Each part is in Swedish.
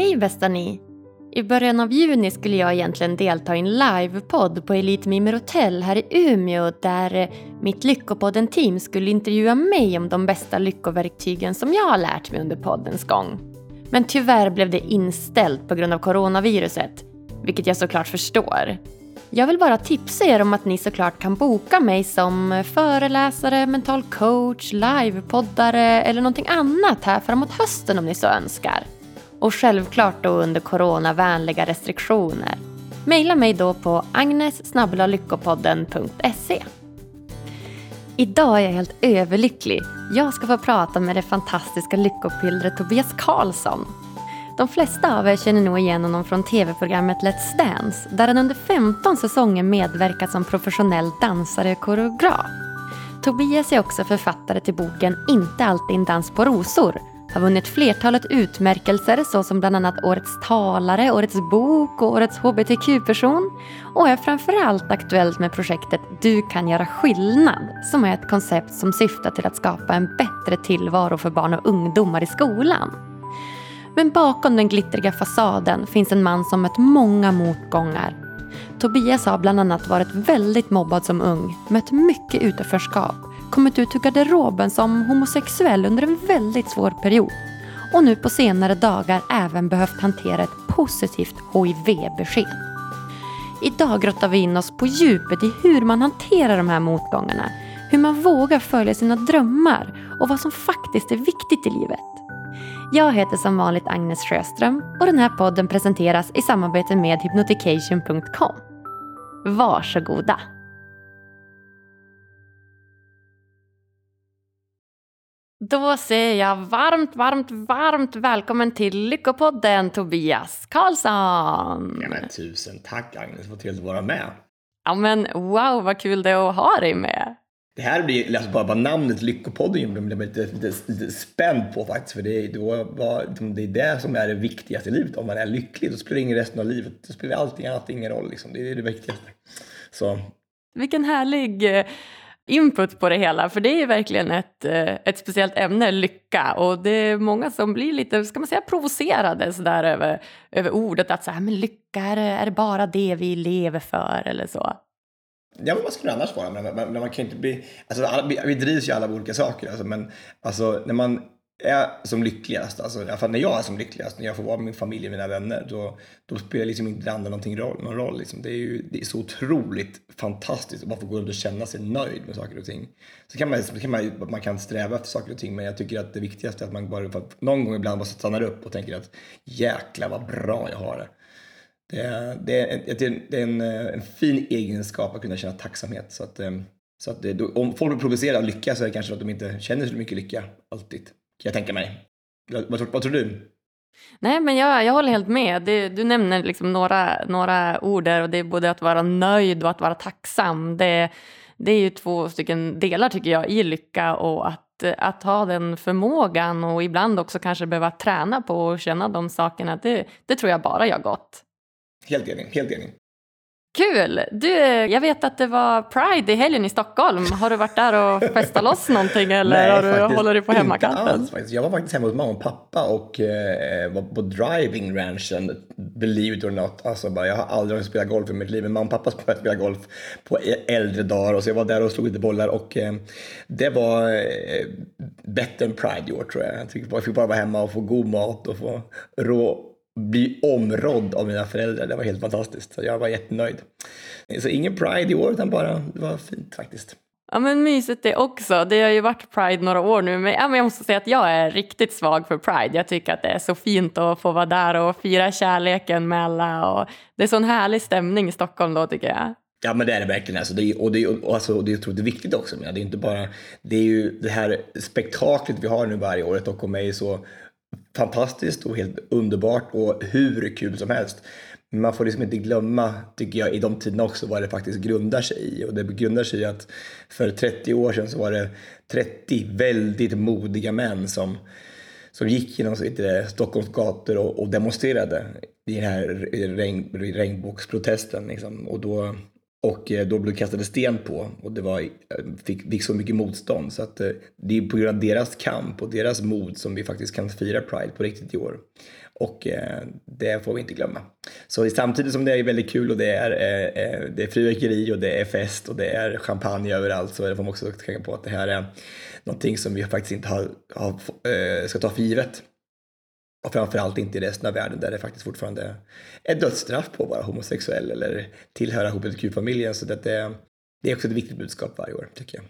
Hej bästa ni! I början av juni skulle jag egentligen delta i en livepodd på Elite Mimer Hotel här i Umeå där eh, mitt Lyckopodden-team skulle intervjua mig om de bästa lyckoverktygen som jag har lärt mig under poddens gång. Men tyvärr blev det inställt på grund av coronaviruset, vilket jag såklart förstår. Jag vill bara tipsa er om att ni såklart kan boka mig som föreläsare, mental coach, livepoddare eller någonting annat här framåt hösten om ni så önskar. Och självklart då under coronavänliga restriktioner. Maila mig då på agnes.lyckopodden.se Idag är jag helt överlycklig. Jag ska få prata med det fantastiska lyckopillret Tobias Karlsson. De flesta av er känner nog igen honom från tv-programmet Let's Dance där han under 15 säsonger medverkat som professionell dansare och koreograf. Tobias är också författare till boken Inte alltid en dans på rosor har vunnit flertalet utmärkelser såsom bland annat Årets talare, Årets bok och Årets hbtq-person och är framförallt aktuellt med projektet Du kan göra skillnad som är ett koncept som syftar till att skapa en bättre tillvaro för barn och ungdomar i skolan. Men bakom den glittriga fasaden finns en man som mött många motgångar. Tobias har bland annat varit väldigt mobbad som ung, mött mycket utanförskap kommit ut ur garderoben som homosexuell under en väldigt svår period och nu på senare dagar även behövt hantera ett positivt HIV-besked. Idag grottar vi in oss på djupet i hur man hanterar de här motgångarna, hur man vågar följa sina drömmar och vad som faktiskt är viktigt i livet. Jag heter som vanligt Agnes Sjöström och den här podden presenteras i samarbete med hypnotication.com. Varsågoda! Då säger jag varmt, varmt, varmt välkommen till Lyckopodden Tobias Karlsson. Ja, men tusen tack Agnes, vad trevligt att vara med. Ja men wow vad kul det är att ha dig med. Det här blir, alltså bara, bara namnet Lyckopodden gjorde mig lite, lite, lite spänd på faktiskt. För det är, då, var, det är det som är det viktigaste i livet. Om man är lycklig, då spelar det ingen resten av livet. Då spelar allting annat ingen roll. Liksom. Det är det viktigaste. Så. Vilken härlig eh, input på det hela. För det är verkligen ett, eh, ett speciellt ämne, lycka. Och det är många som blir lite, ska man säga, provocerade sådär över, över ordet. Att så här, men lycka, är det, är det bara det vi lever för eller så? Ja, men vad skulle det annars vara? Men, men, men man kan inte bli... Alltså, alla, vi, vi drivs ju alla av olika saker. Alltså, men alltså, när man är som lyckligast, alltså, i alla fall när jag är som lyckligast, när jag får vara med min familj och mina vänner, då, då spelar liksom inte det andra någonting roll, någon roll. Liksom. Det, är ju, det är så otroligt fantastiskt att bara få gå runt och känna sig nöjd med saker och ting. Så kan man, så kan man, man kan sträva efter saker och ting, men jag tycker att det viktigaste är att man bara, för att någon gång ibland bara stannar upp och tänker att jäkla vad bra jag har det. Det är, det är, det är en, en, fin egenskap att kunna känna tacksamhet. Så att, så att det, om folk blir provocerade av lycka så är det kanske att de inte känner så mycket lycka alltid jag tänka mig. Vad, vad tror du? Nej, men jag, jag håller helt med. Det, du nämner liksom några, några ord där och det är både att vara nöjd och att vara tacksam. Det, det är ju två stycken delar tycker jag i lycka och att, att ha den förmågan och ibland också kanske behöva träna på att känna de sakerna. Det, det tror jag bara jag gott. Helt enig, helt enig. Kul! Du, jag vet att det var Pride i helgen i Stockholm. Har du varit där och festat loss någonting eller Nej, har du, håller du på hemmakanten? Alls, faktiskt. Jag var faktiskt hemma hos mamma och pappa och eh, var på driving ranchen, believe it or not. Alltså, bara, jag har aldrig spelat golf i mitt liv, men mamma och pappa spelade golf på äldre dagar och så jag var där och slog lite bollar och eh, det var eh, bättre än Pride i år tror jag. Jag fick bara vara hemma och få god mat och få rå bli områdd av mina föräldrar. Det var helt fantastiskt. Så jag var jättenöjd. Så ingen Pride i år, utan bara, det var fint faktiskt. Ja men mysigt det också. Det har ju varit Pride några år nu men, ja, men jag måste säga att jag är riktigt svag för Pride. Jag tycker att det är så fint att få vara där och fira kärleken med alla. Och det är sån härlig stämning i Stockholm då tycker jag. Ja men det är det verkligen. Alltså, det är, och det är, och alltså, det är otroligt viktigt också. Men det är inte bara, det är ju det här spektaklet vi har nu varje år. Stockholm är ju så fantastiskt och helt underbart och hur kul som helst. Men man får liksom inte glömma, tycker jag, i de tiderna också vad det faktiskt grundar sig i. Och det grundar sig i att för 30 år sedan så var det 30 väldigt modiga män som, som gick genom eh, Stockholms gator och, och demonstrerade i den här regn, regnbågsprotesten. Liksom. Och då och eh, då blev kastade sten på och det var, eh, fick, fick så mycket motstånd. Så att eh, det är på grund av deras kamp och deras mod som vi faktiskt kan fira Pride på riktigt i år. Och det får vi inte glömma. Så samtidigt som det är väldigt kul och det är, det är fyrverkeri och det är fest och det är champagne överallt så får man också tänka på att det här är någonting som vi faktiskt inte har, har, ska ta för givet. Och framförallt inte i resten av världen där det faktiskt fortfarande är dödsstraff på att vara homosexuell eller tillhöra hbtq-familjen. Så det, det är också ett viktigt budskap varje år, tycker jag.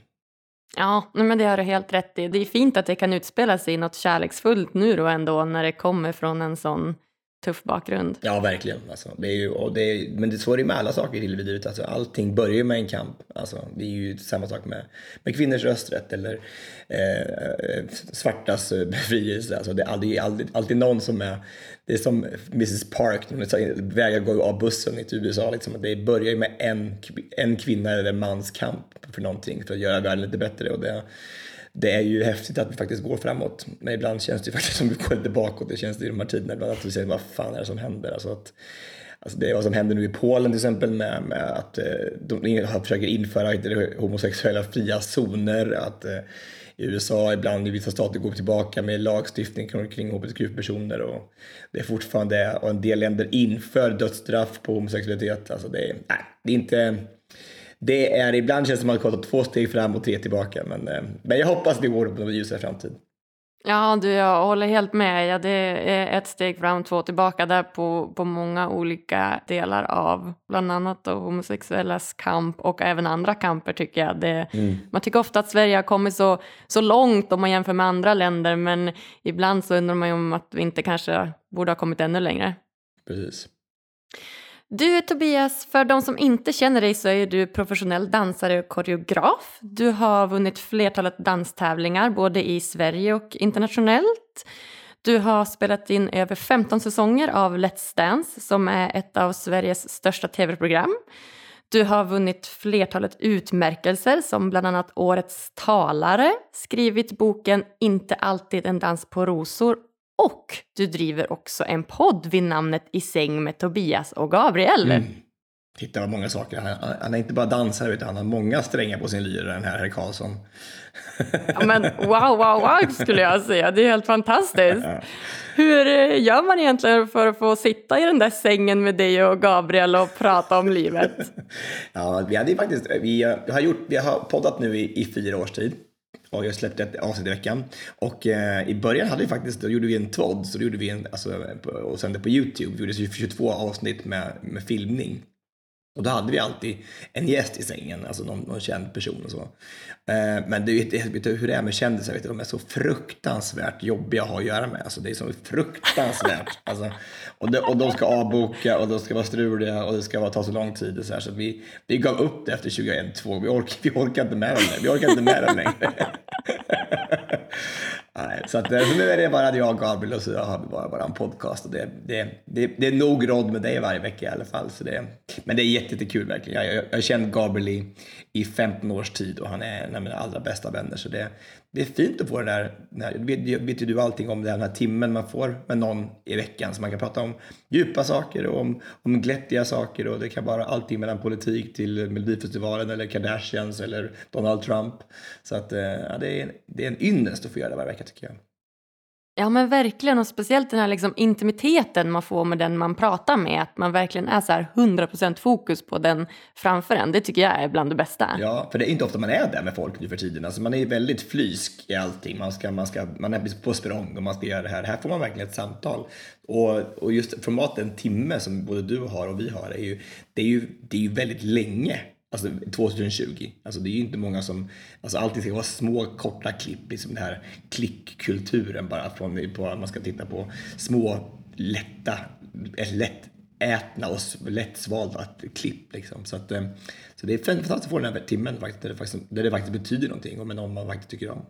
Ja, men det har du helt rätt i. Det är fint att det kan utspela sig i något kärleksfullt nu då ändå när det kommer från en sån tuff bakgrund. Ja, verkligen. Alltså, det är ju, och det är, men det är så är det med alla saker i livet. Alltså, allting börjar med en kamp. Alltså, det är ju samma sak med, med kvinnors rösträtt eller eh, svartas eh, befrielse. Alltså, det är alltid, alltid, alltid någon som är... Det är som Mrs Park hon vägrar gå av bussen i USA. Liksom, det börjar med en, en kvinna eller en mans kamp för någonting för att göra världen lite bättre. Och det, det är ju häftigt att vi faktiskt går framåt. Men ibland känns det ju faktiskt som att vi går lite bakåt. Det känns det i de här tiderna ibland att vi säger vad fan är det som händer? Alltså att, alltså det är vad som händer nu i Polen till exempel med, med att eh, de försöker införa homosexuella fria zoner. Att eh, i USA ibland i vissa stater går tillbaka med lagstiftning kring hbtq-personer och det är fortfarande, och en del länder inför dödsstraff på homosexualitet. Alltså det, är, nej, det är inte det är, ibland känns det som att man har två steg fram och tre tillbaka. Men, eh, men jag hoppas det går på en ljusare framtid. Ja, du, jag håller helt med. Ja, det är ett steg fram, två tillbaka där på, på många olika delar av bland annat då, homosexuellas kamp och även andra kamper tycker jag. Det, mm. Man tycker ofta att Sverige har kommit så, så långt om man jämför med andra länder men ibland så undrar man ju om att vi inte kanske borde ha kommit ännu längre. Precis. Du Tobias, för de som inte känner dig så är du professionell dansare och koreograf. Du har vunnit flertalet danstävlingar både i Sverige och internationellt. Du har spelat in över 15 säsonger av Let's Dance som är ett av Sveriges största tv-program. Du har vunnit flertalet utmärkelser som bland annat Årets talare, skrivit boken Inte alltid en dans på rosor och du driver också en podd vid namnet I säng med Tobias och Gabriel. Mm. Titta vad många saker. Han, han är inte bara dansare utan han har många strängar på sin lyra den här herr Karlsson. ja, men wow, wow, wow skulle jag säga. Det är helt fantastiskt. Hur eh, gör man egentligen för att få sitta i den där sängen med dig och Gabriel och prata om livet? ja, vi hade faktiskt, vi har, gjort, vi har poddat nu i, i fyra års tid. Och jag släppte ett avsnitt i veckan. Och eh, i början hade vi faktiskt, då gjorde vi en tvådd, så då gjorde vi en, alltså, och sände på YouTube. Vi gjorde 22 avsnitt med, med filmning. Och då hade vi alltid en gäst i sängen, alltså någon, någon känd person och så. Eh, men du vet, vet du hur det är med kändisar, vet du, de är så fruktansvärt jobbiga att ha att göra med. Alltså, det är så fruktansvärt. alltså, och, de, och de ska avboka och de ska vara struliga och det ska vara, ta så lång tid. Och så, här, så vi, vi gav upp det efter 2001 Vi orkar, vi orkar inte med dem längre. Vi orkar inte med dem längre. Nej, så, att, eh, nu är det bara jag Gabriel och så har vi bara vår podcast. Och det, det, det, det är nog råd med dig varje vecka i alla fall. Så det, men det är jättekul jätte, verkligen. Jag, jag, jag har känt Gabriel i, i 15 års tid och han är en av mina allra bästa vänner. Så det, det är fint att få den där, den här, vet, vet ju du allting om den här timmen man får med någon i veckan. Så man kan prata om djupa saker och om, om glättiga saker. Och det kan vara allting mellan politik till Melodifestivalen eller Kardashians eller Donald Trump. Så att, eh, ja, det, är, det är en ynnest att få göra det varje vecka tycker jag. Ja men verkligen och speciellt den här liksom intimiteten man får med den man pratar med. Att man verkligen är så här 100% fokus på den framför en. Det tycker jag är bland det bästa. Ja, för det är inte ofta man är där med folk nu för tiden. Alltså man är väldigt flysk i allting. Man, ska, man, ska, man är på språng och man ska göra det här. Här får man verkligen ett samtal. Och, och just formatet en timme som både du har och vi har är ju, det är ju, det är ju väldigt länge. Alltså 2020. Alltså det är ju inte många som, alltså allting ska vara små korta klipp, liksom den här klickkulturen bara från, på, man ska titta på små lätta, lättätna och lättsvalda klipp liksom. Så, att, eh, så det är fantastiskt att få den här timmen faktiskt, där, det faktiskt, där det faktiskt betyder någonting och med någon man faktiskt tycker om.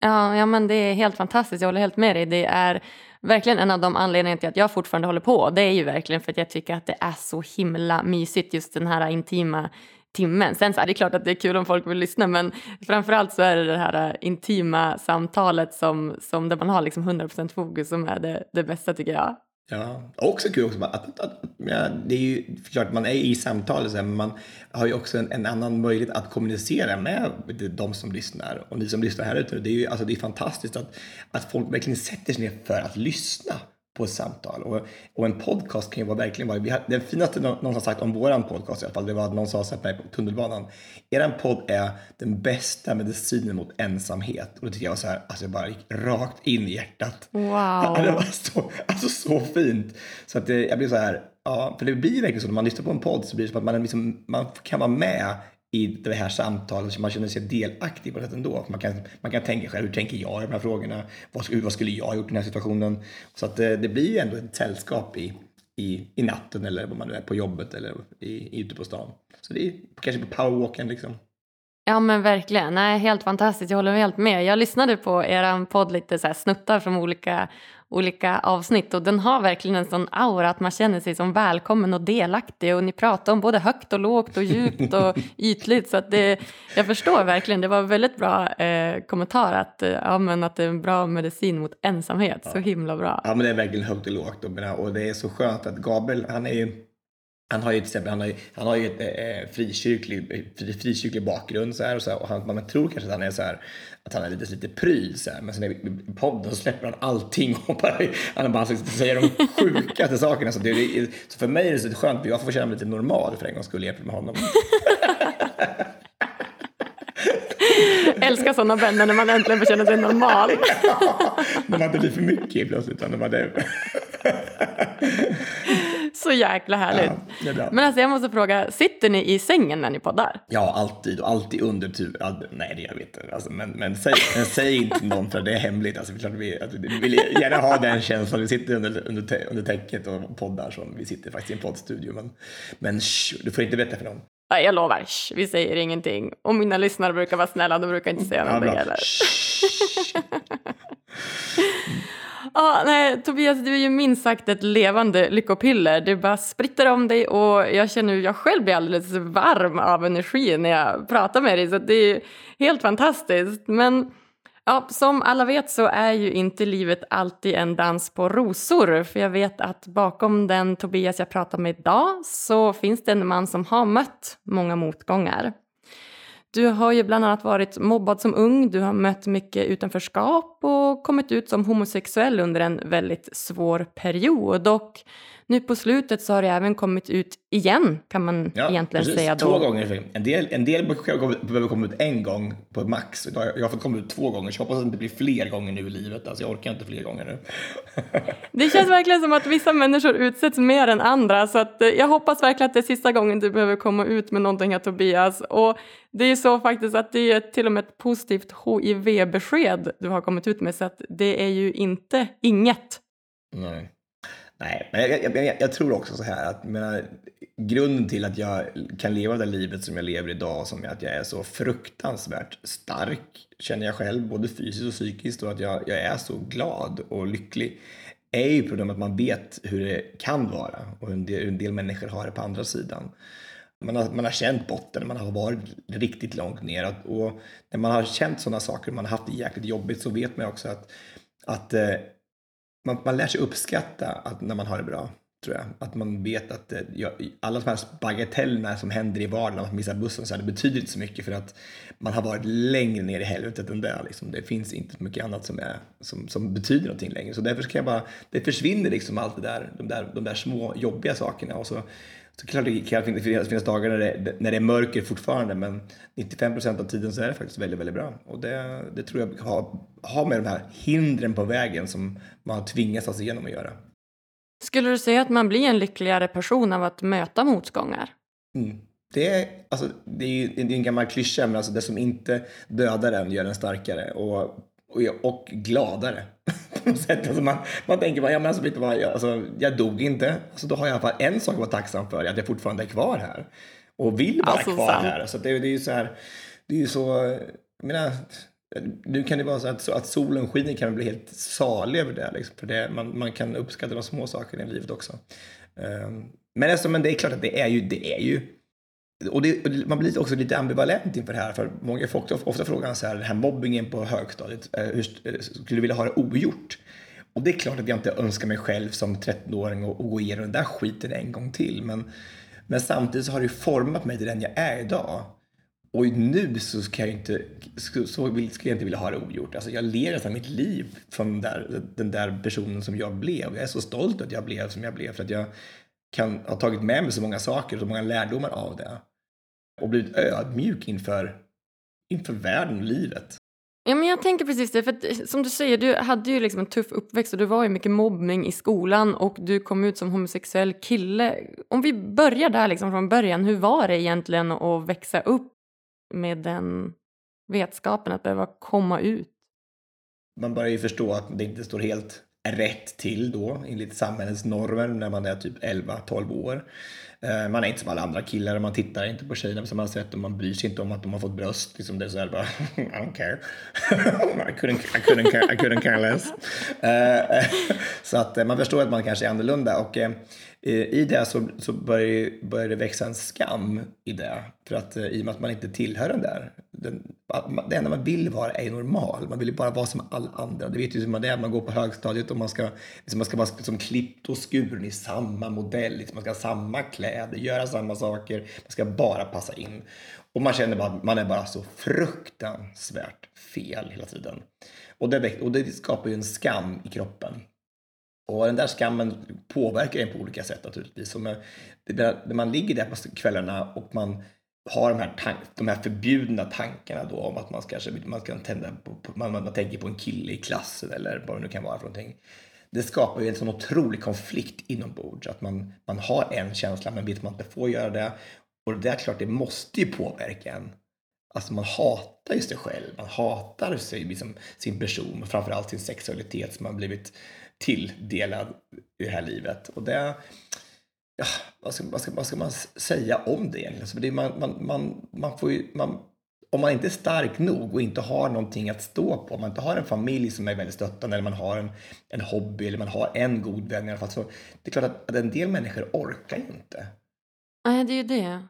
Ja, ja, men det är helt fantastiskt. Jag håller helt med dig. Det är verkligen en av de anledningarna till att jag fortfarande håller på. Det är ju verkligen för att jag tycker att det är så himla mysigt just den här intima timmen. Sen så är det klart att det är kul om folk vill lyssna men framförallt så är det det här äh, intima samtalet som, som där man har liksom 100% fokus som är det, det bästa tycker jag. Ja, också kul också att, att, att ja, det är ju klart man är i samtalet men man har ju också en, en, annan möjlighet att kommunicera med de som lyssnar och ni som lyssnar här ute. Det är ju alltså det är fantastiskt att, att folk verkligen sätter sig ner för att lyssna på ett samtal. Och, och en podcast kan ju vara verkligen vara, vi den finaste någon har sagt om våran podcast i alla fall, det var att någon sa så här på tunnelbanan, eran podd är den bästa medicinen mot ensamhet. Och det tycker jag var så här, alltså jag bara gick rakt in i hjärtat. Wow. det var så, alltså så fint. Så att det, jag blir så här, ja, för det blir verkligen så när man lyssnar på en podd så blir det som att man, liksom, man kan vara med i det här samtalet, så man känner sig delaktig på det ändå. Man kan, man kan tänka själv, hur tänker jag i de här frågorna? Vad, vad skulle jag ha gjort i den här situationen? Så att det, det blir ju ändå ett sällskap i, i, i natten eller vad man nu är på jobbet eller i, ute på stan. Så det är kanske på powerwalken liksom. Ja men verkligen, Nej, helt fantastiskt, jag håller helt med. Jag lyssnade på er podd lite så här, snuttar från olika, olika avsnitt och den har verkligen en sån aura att man känner sig som välkommen och delaktig och ni pratar om både högt och lågt och djupt och ytligt så att det, jag förstår verkligen, det var väldigt bra eh, kommentar att, eh, ja, men att det är en bra medicin mot ensamhet, ja. så himla bra. Ja men det är verkligen högt och lågt och, och det är så skönt att Gabriel, han är ju han har ju till exempel, han har ju, han har ju ett eh, frikyrklig, fri, frikyrklig bakgrund så här, och, så här, och han, man tror kanske att han är så här, att han är lite, lite pryd så här, men sen i podden så släpper han allting och bara, han bara säger de sjukaste sakerna. Så, det, det, så för mig är det så skönt, jag får känna mig lite normal för en gångs skull jämfört med honom. Älskar sådana vänner när man äntligen får känna sig normal. ja, när man inte blir för mycket plötsligt. Utan när man är... Så jäkla härligt. Ja, Men alltså jag måste fråga, sitter ni i sängen när ni poddar? Ja, alltid. Och alltid under tur. Nej, det gör vi inte. Alltså, men, men, säg, men säg inte någon för det är hemligt. Alltså, vi, alltså, vi vill gärna ha den känslan. Vi sitter under, under, under täcket och poddar. Så vi sitter faktiskt i en poddstudio. Men, men sh, du får inte berätta för någon. Nej, jag lovar. Sh, vi säger ingenting. Och mina lyssnare brukar vara snälla. De brukar inte säga ja, någonting heller. ah, nej, Tobias, du är ju minst sagt ett levande lyckopiller. Du bara spritter om dig och jag känner hur jag själv blir alldeles varm av energi när jag pratar med dig. Så det är helt fantastiskt. Men ja, som alla vet så är ju inte livet alltid en dans på rosor. För jag vet att bakom den Tobias jag pratar med idag så finns det en man som har mött många motgångar. Du har ju bland annat varit mobbad som ung, du har mött mycket utanförskap och kommit ut som homosexuell under en väldigt svår period. Och nu på slutet så har det även kommit ut igen kan man ja, egentligen precis. säga. Då. Två gånger. En del, en del behöver komma ut en gång på max. Jag har fått komma ut två gånger så jag hoppas att det inte blir fler gånger nu i livet. Alltså jag orkar inte fler gånger nu. det känns verkligen som att vissa människor utsätts mer än andra så att eh, jag hoppas verkligen att det är sista gången du behöver komma ut med någonting här Tobias. Och det är så faktiskt att det är till och med ett positivt HIV-besked du har kommit ut med så att det är ju inte inget. Nej. Nej, men jag, jag, jag, jag, tror också så här att menar, grunden till att jag kan leva det livet som jag lever idag, som att jag är så fruktansvärt stark, känner jag själv, både fysiskt och psykiskt, och att jag, jag är så glad och lycklig, är ju problemet att man vet hur det kan vara och hur en del, hur en del människor har det på andra sidan. Man har, man har känt botten, man har varit riktigt långt ner och när man har känt sådana saker, man har haft det jäkligt jobbigt, så vet man också att, att eh, man, man lär sig uppskatta att när man har det bra. Tror jag. Att man vet att ja, alla de här bagatellerna som händer i vardagen, att man missar bussen, så här, det betyder inte så mycket för att man har varit längre ner i helvetet än det. Liksom. Det finns inte så mycket annat som, är, som, som betyder någonting längre. Så därför ska jag bara, det försvinner liksom allt det där, de där, de där små jobbiga sakerna. Och så, så klart det kan finnas, finnas dagar när det, när det är mörker fortfarande, men 95 procent av tiden så är det faktiskt väldigt, väldigt bra. Och det, det tror jag har, har med de här hindren på vägen som man har tvingats ta sig igenom att göra. Skulle du säga att man blir en lyckligare person av att möta motgångar? Mm. Det är, alltså, det är, det är en gammal klyscha, men alltså det som inte dödar en gör en starkare och, och, och gladare. på något sätt. Alltså man, man tänker bara, ja men alltså, vet vad, jag, alltså, jag dog inte. Alltså, då har jag i alla fall en sak att vara tacksam för, att jag fortfarande är kvar här. Och vill vara alltså, kvar sant. här. Så det, det är ju så här, det är ju så, jag menar, nu kan det vara så att, så att solen skiner kan man bli helt salig över det. Liksom, för det, man, man kan uppskatta de små sakerna i livet också. Um, men, alltså, men det är klart att det är ju, det är ju och, det, och man blir också lite ambivalent inför det här. För många får ofta, ofta frågan så här, den här mobbingen på högstadiet, eh, hur, eh, skulle du vilja ha det ogjort? Och det är klart att jag inte önskar mig själv som 13-åring att gå igenom den där skiten en gång till. Men, men samtidigt så har det format mig till den jag är idag. Och nu så ska jag inte, så, så vill, skulle jag inte vilja ha det ogjort. Alltså jag ler nästan mitt liv från den där, den där personen som jag blev. Jag är så stolt att jag blev som jag blev för att jag kan ha tagit med mig så många saker och så många lärdomar av det. Och blivit ödmjuk inför, inför världen och livet. Ja, men jag tänker precis det, för att, eh, som du säger, du hade ju liksom en tuff uppväxt och det var ju mycket mobbning i skolan och du kom ut som homosexuell kille. Om vi börjar där liksom från början, hur var det egentligen att växa upp med den vetskapen att behöva komma ut? Man börjar ju förstå att det inte står helt rätt till då enligt samhällets normer när man är typ 11-12 år. Eh, man är inte som alla andra killar, man tittar inte på tjejerna på samma sätt och man bryr sig inte om att de har fått bröst. Liksom det är så här bara, I don't care. I, couldn't, I, couldn't care, I couldn't care less. Eh, så att eh, man förstår att man kanske är annorlunda och Eh, i det så, så börjar, börjar det växa en skam i det. För att eh, i och med att man inte tillhör den där. Den, det enda man vill vara är normal. Man vill ju bara vara som alla andra. Det vet ju hur man är. Man går på högstadiet och man ska, liksom man ska vara som klippt och skuren i samma modell. Liksom man ska ha samma kläder, göra samma saker. Man ska bara passa in. Och man känner bara att man är bara så fruktansvärt fel hela tiden. Och det, och det skapar ju en skam i kroppen. Och den där skammen påverkar en på olika sätt naturligtvis. Så eh, när man ligger där på kvällarna och man har de här, tank, de här förbjudna tankarna då om att man ska, man ska tända på, man, man tänker på en kille i klassen eller vad det nu kan vara för någonting. Det skapar ju en sån otrolig konflikt inombords att man, man har en känsla men vet att man inte får göra det. Och det är klart, det måste ju påverka en. Alltså man hatar ju sig själv, man hatar sig, liksom, sin person och framförallt sin sexualitet som man blivit tilldelad i det här livet. Och det, ja, vad, ska, vad, ska, vad ska man säga om det egentligen? Alltså det, man, man, man, man får ju, man, om man inte är stark nog och inte har någonting att stå på, om man inte har en familj som är väldigt stöttande eller man har en, en hobby eller man har en god vän i alla fall, så det är klart att, att en del människor orkar ju inte. Nej, det är ju det.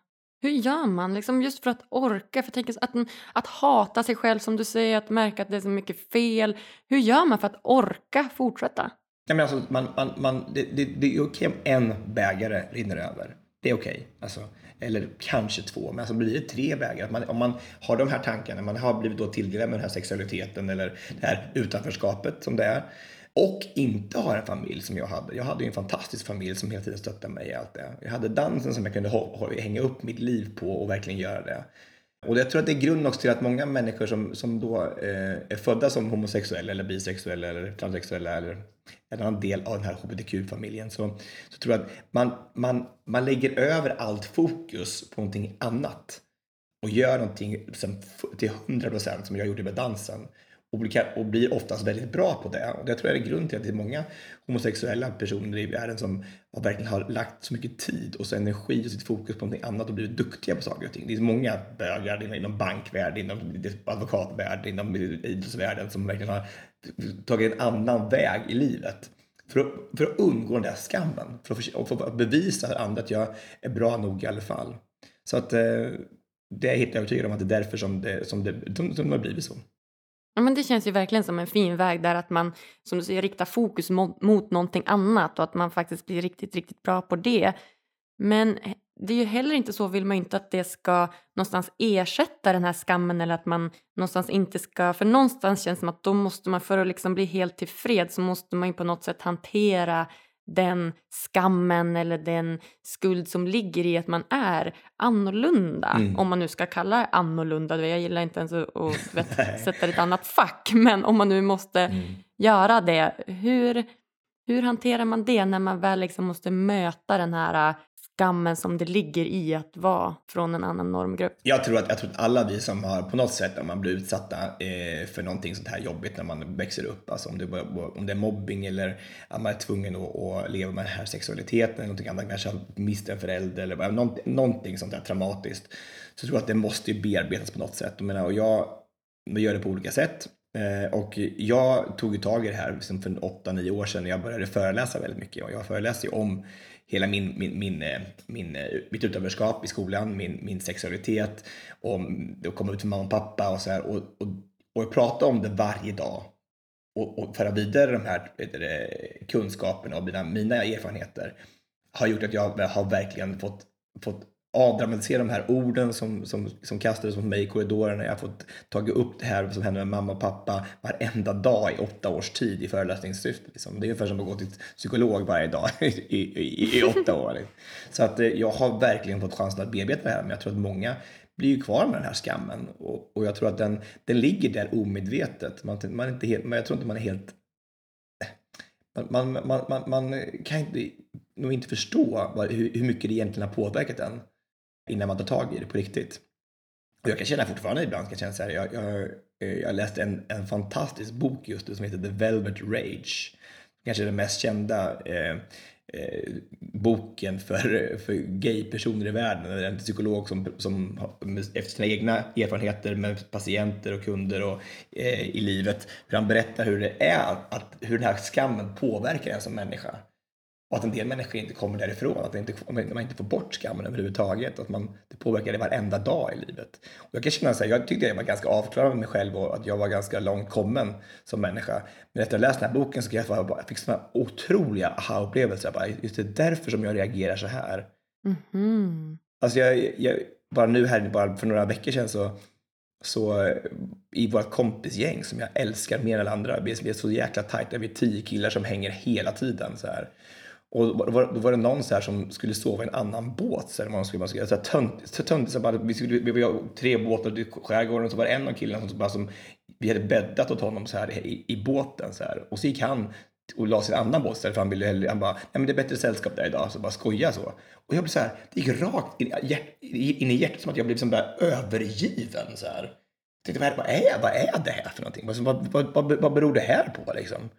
Hur gör man liksom just för att orka? För tänk, att, att hata sig själv som du säger, att märka att det är så mycket fel. Hur gör man för att orka fortsätta? Nej, men alltså, man, man, man, det, det, det är okej om en bägare rinner över. Det är okej. Alltså, eller kanske två, men alltså blir det tre bägare. Om man har de här tankarna, man har blivit då tilldelad med den här sexualiteten eller det här utanförskapet som det är. Och inte har en familj som jag hade. Jag hade ju en fantastisk familj som hela tiden stöttade mig i allt det. Jag hade dansen som jag kunde hänga upp mitt liv på och verkligen göra det. Och jag tror att det är grunden också till att många människor som, som då eh, är födda som homosexuella eller bisexuella eller transsexuella eller en annan del av den här hbtq-familjen så, så tror jag att man, man, man lägger över allt fokus på någonting annat och gör någonting till 100% som jag gjorde med dansen och blir, och blir oftast väldigt bra på det. Och det tror jag är grunden till att det är många homosexuella personer i världen som har verkligen har lagt så mycket tid och så energi och sitt fokus på någonting annat och blivit duktiga på saker och ting. Det är många bögar inom bankvärlden, inom advokatvärlden, inom idrottsvärlden som verkligen har tagit en annan väg i livet. För att, för att undgå den där skammen, för att, för, att bevisa för andra att jag är bra nog i alla fall. Så att eh, det är jag helt övertygad om att det är därför som det, som det, som, som det har blivit så. Ja, men det känns ju verkligen som en fin väg där att man som du säger riktar fokus mot, mot någonting annat och att man faktiskt blir riktigt, riktigt bra på det. Men det är ju heller inte så, vill man inte att det ska någonstans ersätta den här skammen eller att man någonstans inte ska, för någonstans känns det som att då måste man för att liksom bli helt tillfreds så måste man ju på något sätt hantera den skammen eller den skuld som ligger i att man är annorlunda. Mm. Om man nu ska kalla det annorlunda. Jag gillar inte ens att vet, sätta ett annat fack. Men om man nu måste mm. göra det. Hur, hur hanterar man det när man väl liksom måste möta den här skammen som det ligger i att vara från en annan normgrupp? Jag tror att, jag tror att alla vi som har på något sätt, om man blir utsatta eh, för någonting sånt här jobbigt när man växer upp, alltså om det, om det är mobbing eller att man är tvungen att, att leva med den här sexualiteten eller någonting annat, kanske har mist en förälder eller någonting, någonting sånt där traumatiskt, så tror jag att det måste bearbetas på något sätt. Jag menar, och jag, jag gör det på olika sätt. Eh, och jag tog ju tag i det här liksom för 8-9 år sedan när jag började föreläsa väldigt mycket. Och jag föreläser ju om hela min, min, min, eh, min, eh, mitt utanförskap i skolan, min, min sexualitet och att komma ut för mamma och pappa och så här. Och, och, och prata om det varje dag och, och föra vidare de här det, kunskaperna och mina, mina erfarenheter har gjort att jag har verkligen fått, fått avdramatisera de här orden som, som, som kastades mot mig i korridorerna. Jag har fått tagit upp det här som hände med mamma och pappa varenda dag i åtta års tid i föreläsningssyfte. Liksom. Det är ungefär som att gå till psykolog varje dag i, i, i åtta år. Så att eh, jag har verkligen fått chansen att bearbeta det här, men jag tror att många blir ju kvar med den här skammen och, och jag tror att den, den ligger där omedvetet. Man, man inte helt, men jag tror inte man är helt man, man, man, man, kan inte, nog inte förstå vad, hur, hur mycket det egentligen har påverkat en innan man tar tag i det på riktigt. Och jag kan känna fortfarande ibland, kan känna så här, jag, jag, eh, jag läste en, en fantastisk bok just nu som heter The Velvet Rage. Kanske den mest kända eh, eh, boken för, för gay-personer i världen. En psykolog som, som efter sina egna erfarenheter med patienter och kunder och, eh, i livet, hur han berättar hur det är, att, hur den här skammen påverkar en som människa. Och att en del människor inte kommer därifrån, att inte, man inte får bort skammen överhuvudtaget. Att man, det påverkar det varenda dag i livet. Och jag kan känna så här, jag tyckte jag var ganska avklarad med mig själv och att jag var ganska långt kommen som människa. Men efter att ha läst den här boken så jag, bara, jag fick sådana otroliga aha-upplevelser. Just det är därför som jag reagerar så här. Mm -hmm. Alltså jag, jag, bara nu här, bara för några veckor sedan så så i vårt kompisgäng som jag älskar mer än alla andra, vi är så jäkla tajta, vi är tio killar som hänger hela tiden så här. Och då var, då var det någon så här som skulle sova i en annan båt. Så här, man skulle, man skulle, så här, tönt, tönt, så bara, vi, skulle, vi var tre båtar i skärgården och så var det en av killarna som, bara, som vi hade bäddat åt honom så här i, i båten. Så här. Och så gick han och la sin i en annan båt för han ville hellre, han bara, nej men det är bättre sällskap där idag, så bara skoja så. Och jag blev så här, det gick rakt in, in i hjärtat som att jag blev som bara övergiven så här. Jag tänkte, vad är, vad är det här för någonting? Vad, vad, vad, vad beror det här på liksom?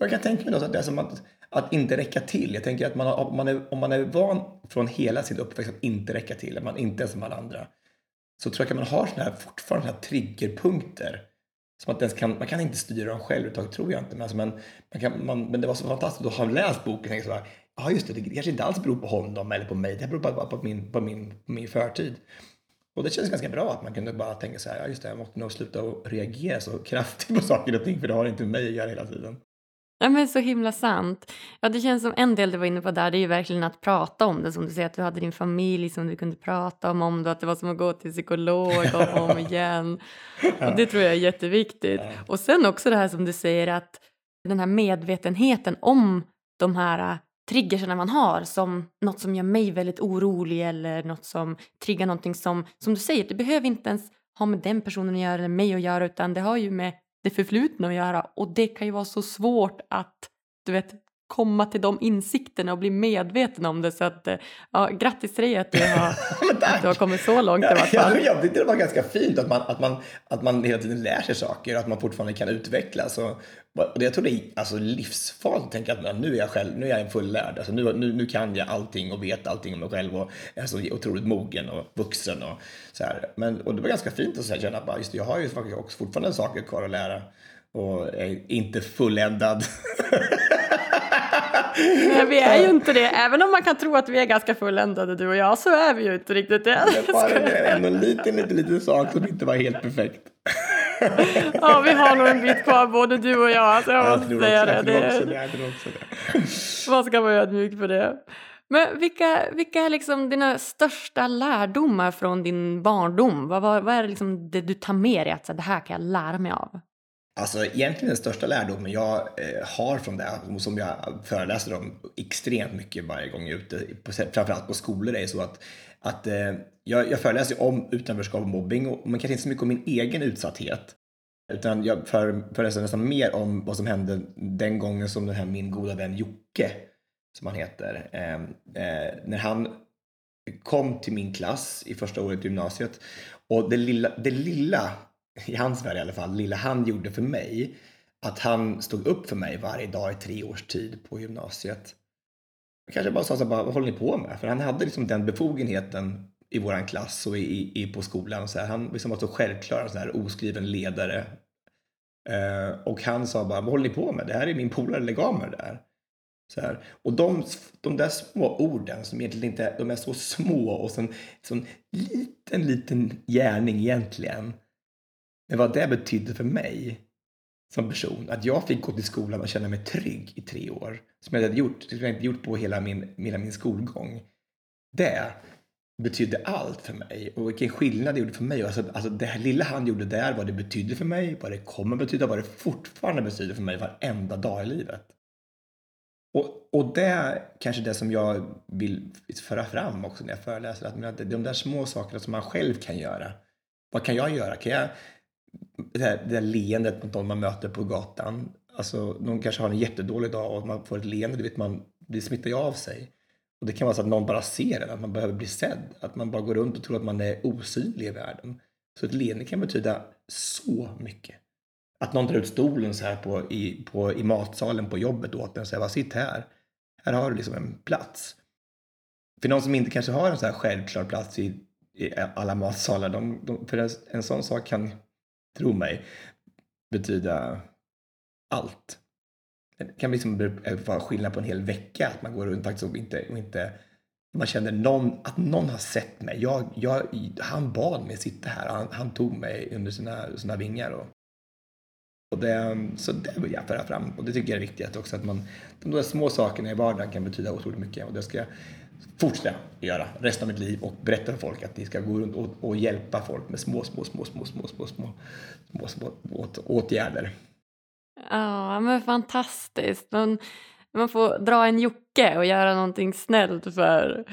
Jag kan tänka mig att det är som att att inte räcka till. Jag tänker att man har, om, man är, om man är van från hela sin uppväxt att inte räcka till, att man inte är som alla andra, så tror jag att man har såna här, fortfarande såna här triggerpunkter. Som att kan, man kan inte styra dem själv överhuvudtaget, tror jag inte. Men, alltså men, man kan, man, men det var så fantastiskt att ha läst boken och tänka så här, ja just det, det kanske inte alls beror på honom eller på mig, det beror bara på min, på min, på min förtid. Och det känns ganska bra att man kunde bara tänka så här, ja just det, jag måste nog sluta och reagera så kraftigt på saker och ting för det har inte med mig att göra hela tiden. Ja, men så himla sant. Ja, det känns som en del du var inne på där, det är ju verkligen att prata om det. Som du säger, att du hade din familj som du kunde prata om, om det, att det var som att gå till psykolog och om igen. Och det tror jag är jätteviktigt. Och sen också det här som du säger att den här medvetenheten om de här äh, triggerserna man har som något som gör mig väldigt orolig eller något som triggar någonting som, som du säger, det behöver inte ens ha med den personen att göra eller mig att göra utan det har ju med det förflutna att göra. Och det kan ju vara så svårt att du vet komma till de insikterna och bli medveten om det. Så att, eh, ja, grattis till dig att du har, att du har kommit så långt i alla fall. Ja, jag tyckte det var ganska fint att man, att, man, att man hela tiden lär sig saker och att man fortfarande kan utvecklas. Och, och jag tror det är alltså, livsfarligt att tänka att nu är jag själv, nu är jag fullärd. Alltså, nu, nu, nu kan jag allting och vet allting om mig själv och är så otroligt mogen och vuxen. Och, så här. Men, och det var ganska fint att känna att just, jag har ju också fortfarande saker kvar att lära och är inte fulländad. Nej, vi är ju inte det. Även om man kan tro att vi är ganska fulländade du och jag så är vi ju inte riktigt det. Det var en, en liten, liten, liten sak som inte var helt perfekt. ja, vi har nog en bit kvar både du och jag. Alltså jag måste jag säga det. Också, det, också det. Man ska vara ödmjuk för det. Men vilka, vilka är liksom dina största lärdomar från din barndom? Vad, vad, vad är det, liksom det du tar med dig att så, det här kan jag lära mig av? Alltså egentligen den största lärdomen jag eh, har från det, som jag föreläser om extremt mycket varje gång jag är ute, framförallt på skolor, är så att, att eh, jag, jag föreläser om utanförskap och mobbing, och, men kanske inte så mycket om min egen utsatthet. Utan jag föreläser nästan mer om vad som hände den gången som den här min goda vän Jocke, som han heter, eh, eh, när han kom till min klass i första året i gymnasiet. Och det lilla, det lilla i hans värld i alla fall, lilla han gjorde för mig, att han stod upp för mig varje dag i tre års tid på gymnasiet. Jag kanske bara sa så här, vad håller ni på med? För han hade liksom den befogenheten i våran klass och i, i, på skolan. Så här, han liksom var så självklar, en sån här oskriven ledare. Eh, och han sa bara, vad håller ni på med? Det här är min polare, lägg av med det där. Så här. Och de, de där små orden som egentligen inte de är så små och så en sån liten, liten gärning egentligen. Men vad det betydde för mig som person, att jag fick gå till skolan och känna mig trygg i tre år, som jag hade gjort, som jag inte gjort på hela min, hela min skolgång. Det, betydde allt för mig och vilken skillnad det gjorde för mig. Alltså, alltså det här lilla han gjorde där, vad det betydde för mig, vad det kommer betyda, vad det fortfarande betyder för mig varenda dag i livet. Och, och det är kanske det som jag vill föra fram också när jag föreläser. Att de där små sakerna som man själv kan göra. Vad kan jag göra? Kan jag, det, där, det där leendet mot någon man möter på gatan. Alltså, någon kanske har en jättedålig dag och man får ett leende, du vet, man, det smittar ju av sig. Och det kan vara så att någon bara ser en, att man behöver bli sedd. Att man bara går runt och tror att man är osynlig i världen. Så ett leende kan betyda så mycket. Att någon drar ut stolen så här på, i, på, i matsalen på jobbet åt en och säger sitt här. Här har du liksom en plats. För någon som inte kanske har en så här självklar plats i, i alla matsalar. De, de, för en, en sån sak kan, tro mig, betyda allt. Det kan liksom eh, vara skillnad på en hel vecka. Att man går runt faktiskt och inte, och inte man känner någon, att någon har sett mig. Jag, jag, han bad mig sitta här. Han, han tog mig under sina, sina vingar. Och, och det, så det vill jag föra fram. Och det tycker jag är viktigt också. Att man, de där små sakerna i vardagen kan betyda otroligt mycket. Och det ska jag fortsätta göra resten av mitt liv och berätta för folk att ni ska gå runt och, och hjälpa folk med små, små, små, små, små, små, små, små, små åt, åtgärder. Ja, men fantastiskt. Man, man får dra en Jocke och göra någonting snällt för,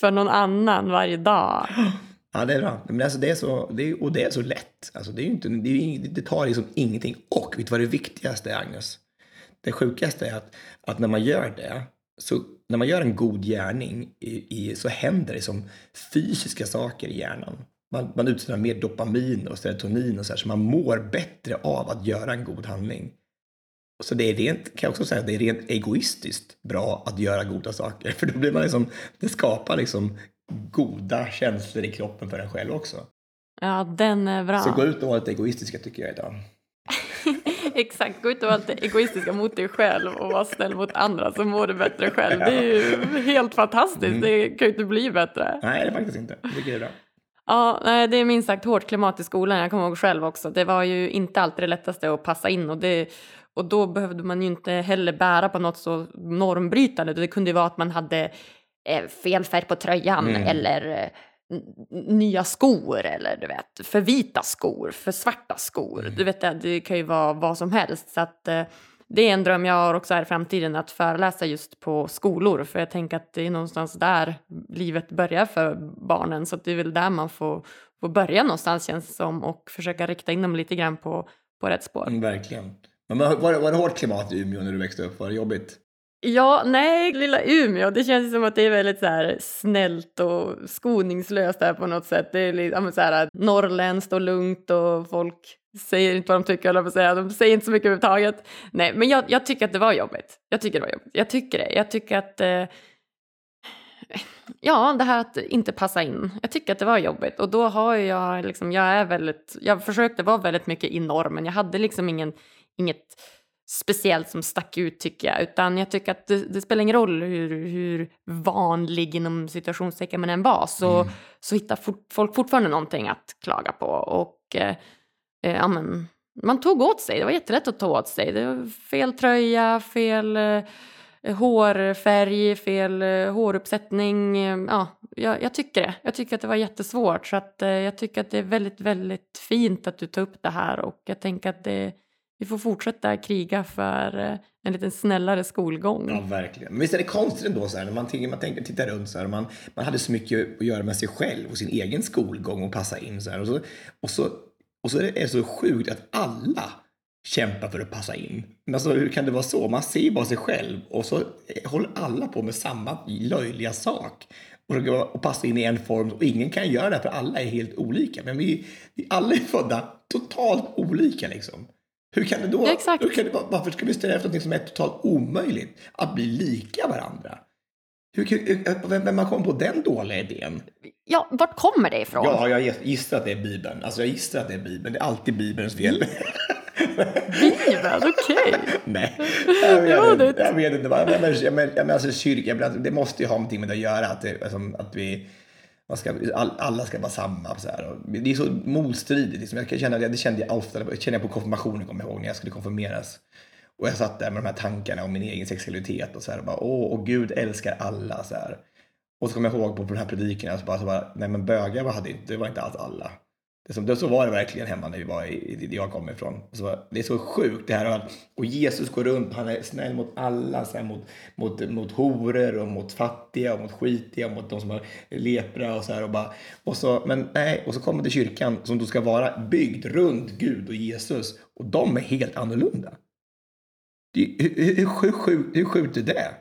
för någon annan varje dag. Ja, det är bra. Men alltså det är så, det är, och det är så lätt. Alltså det, är inte, det, är, det tar liksom ingenting. Och vet du vad det viktigaste är, Agnes? Det sjukaste är att, att när man gör det, så när man gör en god gärning i, i, så händer det som fysiska saker i hjärnan. Man, man utsöndrar mer dopamin och serotonin och så här, så man mår bättre av att göra en god handling. Så det är rent, kan jag också säga, det är rent egoistiskt bra att göra goda saker. För då blir man liksom, det skapar liksom goda känslor i kroppen för en själv också. Ja, den är bra. Så gå ut och var lite egoistiska tycker jag idag. Exakt, gå ut och vara lite egoistiska mot dig själv och vara snäll mot andra så mår du bättre själv. Det är ju helt fantastiskt, mm. det kan ju inte bli bättre. Nej, det är faktiskt inte. Det är bra. Ja, det är minst sagt hårt klimat i skolan. Jag kommer ihåg själv också. Det var ju inte alltid det lättaste att passa in och det och då behövde man ju inte heller bära på något så normbrytande. Det kunde ju vara att man hade eh, fel färg på tröjan mm. eller eh, nya skor eller du vet, för vita skor, för svarta skor. Mm. Du vet, det, kan ju vara vad som helst. Så att, eh, det är en dröm jag har också här i framtiden, att föreläsa just på skolor. För jag tänker att det är någonstans där livet börjar för barnen. Så det är väl där man får, får börja någonstans känns det som och försöka rikta in dem lite grann på, på rätt spår. Mm, verkligen. Men var, var det hårt klimat i Umeå när du växte upp? Var det jobbigt? Ja, nej, lilla Umeå, det känns som att det är väldigt så här snällt och skoningslöst där på något sätt. Det är lite så här äh, norrländskt och lugnt och folk säger inte vad de tycker, eller säga. De säger inte så mycket överhuvudtaget. Nej, men jag, jag, tycker att det var jobbigt. Jag tycker det var jobbigt. Jag tycker det. Jag tycker att eh, Ja, det här att inte passa in. Jag tycker att det var jobbigt och då har jag liksom, jag är väldigt, jag försökte vara väldigt mycket i normen. Jag hade liksom ingen inget speciellt som stack ut tycker jag, utan jag tycker att det, det spelar ingen roll hur, hur vanlig inom situationstecken man än var, så, mm. så hittar fort, folk fortfarande någonting att klaga på. Och eh, eh, ja, men, man tog åt sig, det var jättelätt att ta åt sig. Det var fel tröja, fel eh, hårfärg, fel eh, håruppsättning. Ja, jag, jag, tycker det. Jag tycker att det var jättesvårt, så att, eh, jag tycker att det är väldigt, väldigt fint att du tar upp det här och jag tänker att det vi får fortsätta kriga för eh, en lite snällare skolgång. Ja, verkligen. Men visst är det konstigt ändå så här, när man, tänker, man tänker, tittar runt så här, man, man hade så mycket att göra med sig själv och sin egen skolgång och passa in så här. Och så, och så, och så är det så sjukt att alla kämpar för att passa in. Men alltså, hur kan det vara så? Man ser bara sig själv och så eh, håller alla på med samma löjliga sak och, och passa in i en form och ingen kan göra det för alla är helt olika. Men vi, vi alla är födda totalt olika liksom. Hur kan det då? Ja, hur kan det, varför ska vi sträva efter något som är totalt omöjligt? Att bli lika varandra? Hur, vem, vem har kommit på den dåliga idén? Ja, vart kommer det ifrån? Ja, jag gissar att det är Bibeln. Alltså jag gissar att det är Bibeln. Det är alltid Bibelns fel. Bibeln, okej. Okay. Nej, jag vet, inte, jag vet inte. Men, men, men, alltså, kyrka, det måste ju ha någonting med det att göra. Att, det, alltså, att vi man ska, alla ska vara samma. Så här. Det är så motstridigt. Liksom. Jag känner, det kände jag ofta det kände jag på konfirmationen, kommer jag ihåg, när jag skulle konfirmeras. Och jag satt där med de här tankarna om min egen sexualitet och så här. Och bara, Åh, och Gud älskar alla. Så här. Och så kommer jag ihåg på den här predikan, så bara, så bara, nej men bögar var, hade inte, det var inte alls alla. Det, som, det så var det verkligen hemma när vi var i, i, jag kom ifrån. Så, det är så sjukt det här. att- Och Jesus går runt, han är snäll mot alla, så här, mot, mot, mot horor och mot fattiga och mot skitiga och mot de som har lepra och så här. Och bara, och så, men nej, och så kommer till kyrkan som då ska vara byggd runt Gud och Jesus. Och de är helt annorlunda. Det, hur, hur, hur, hur, hur sjukt är det?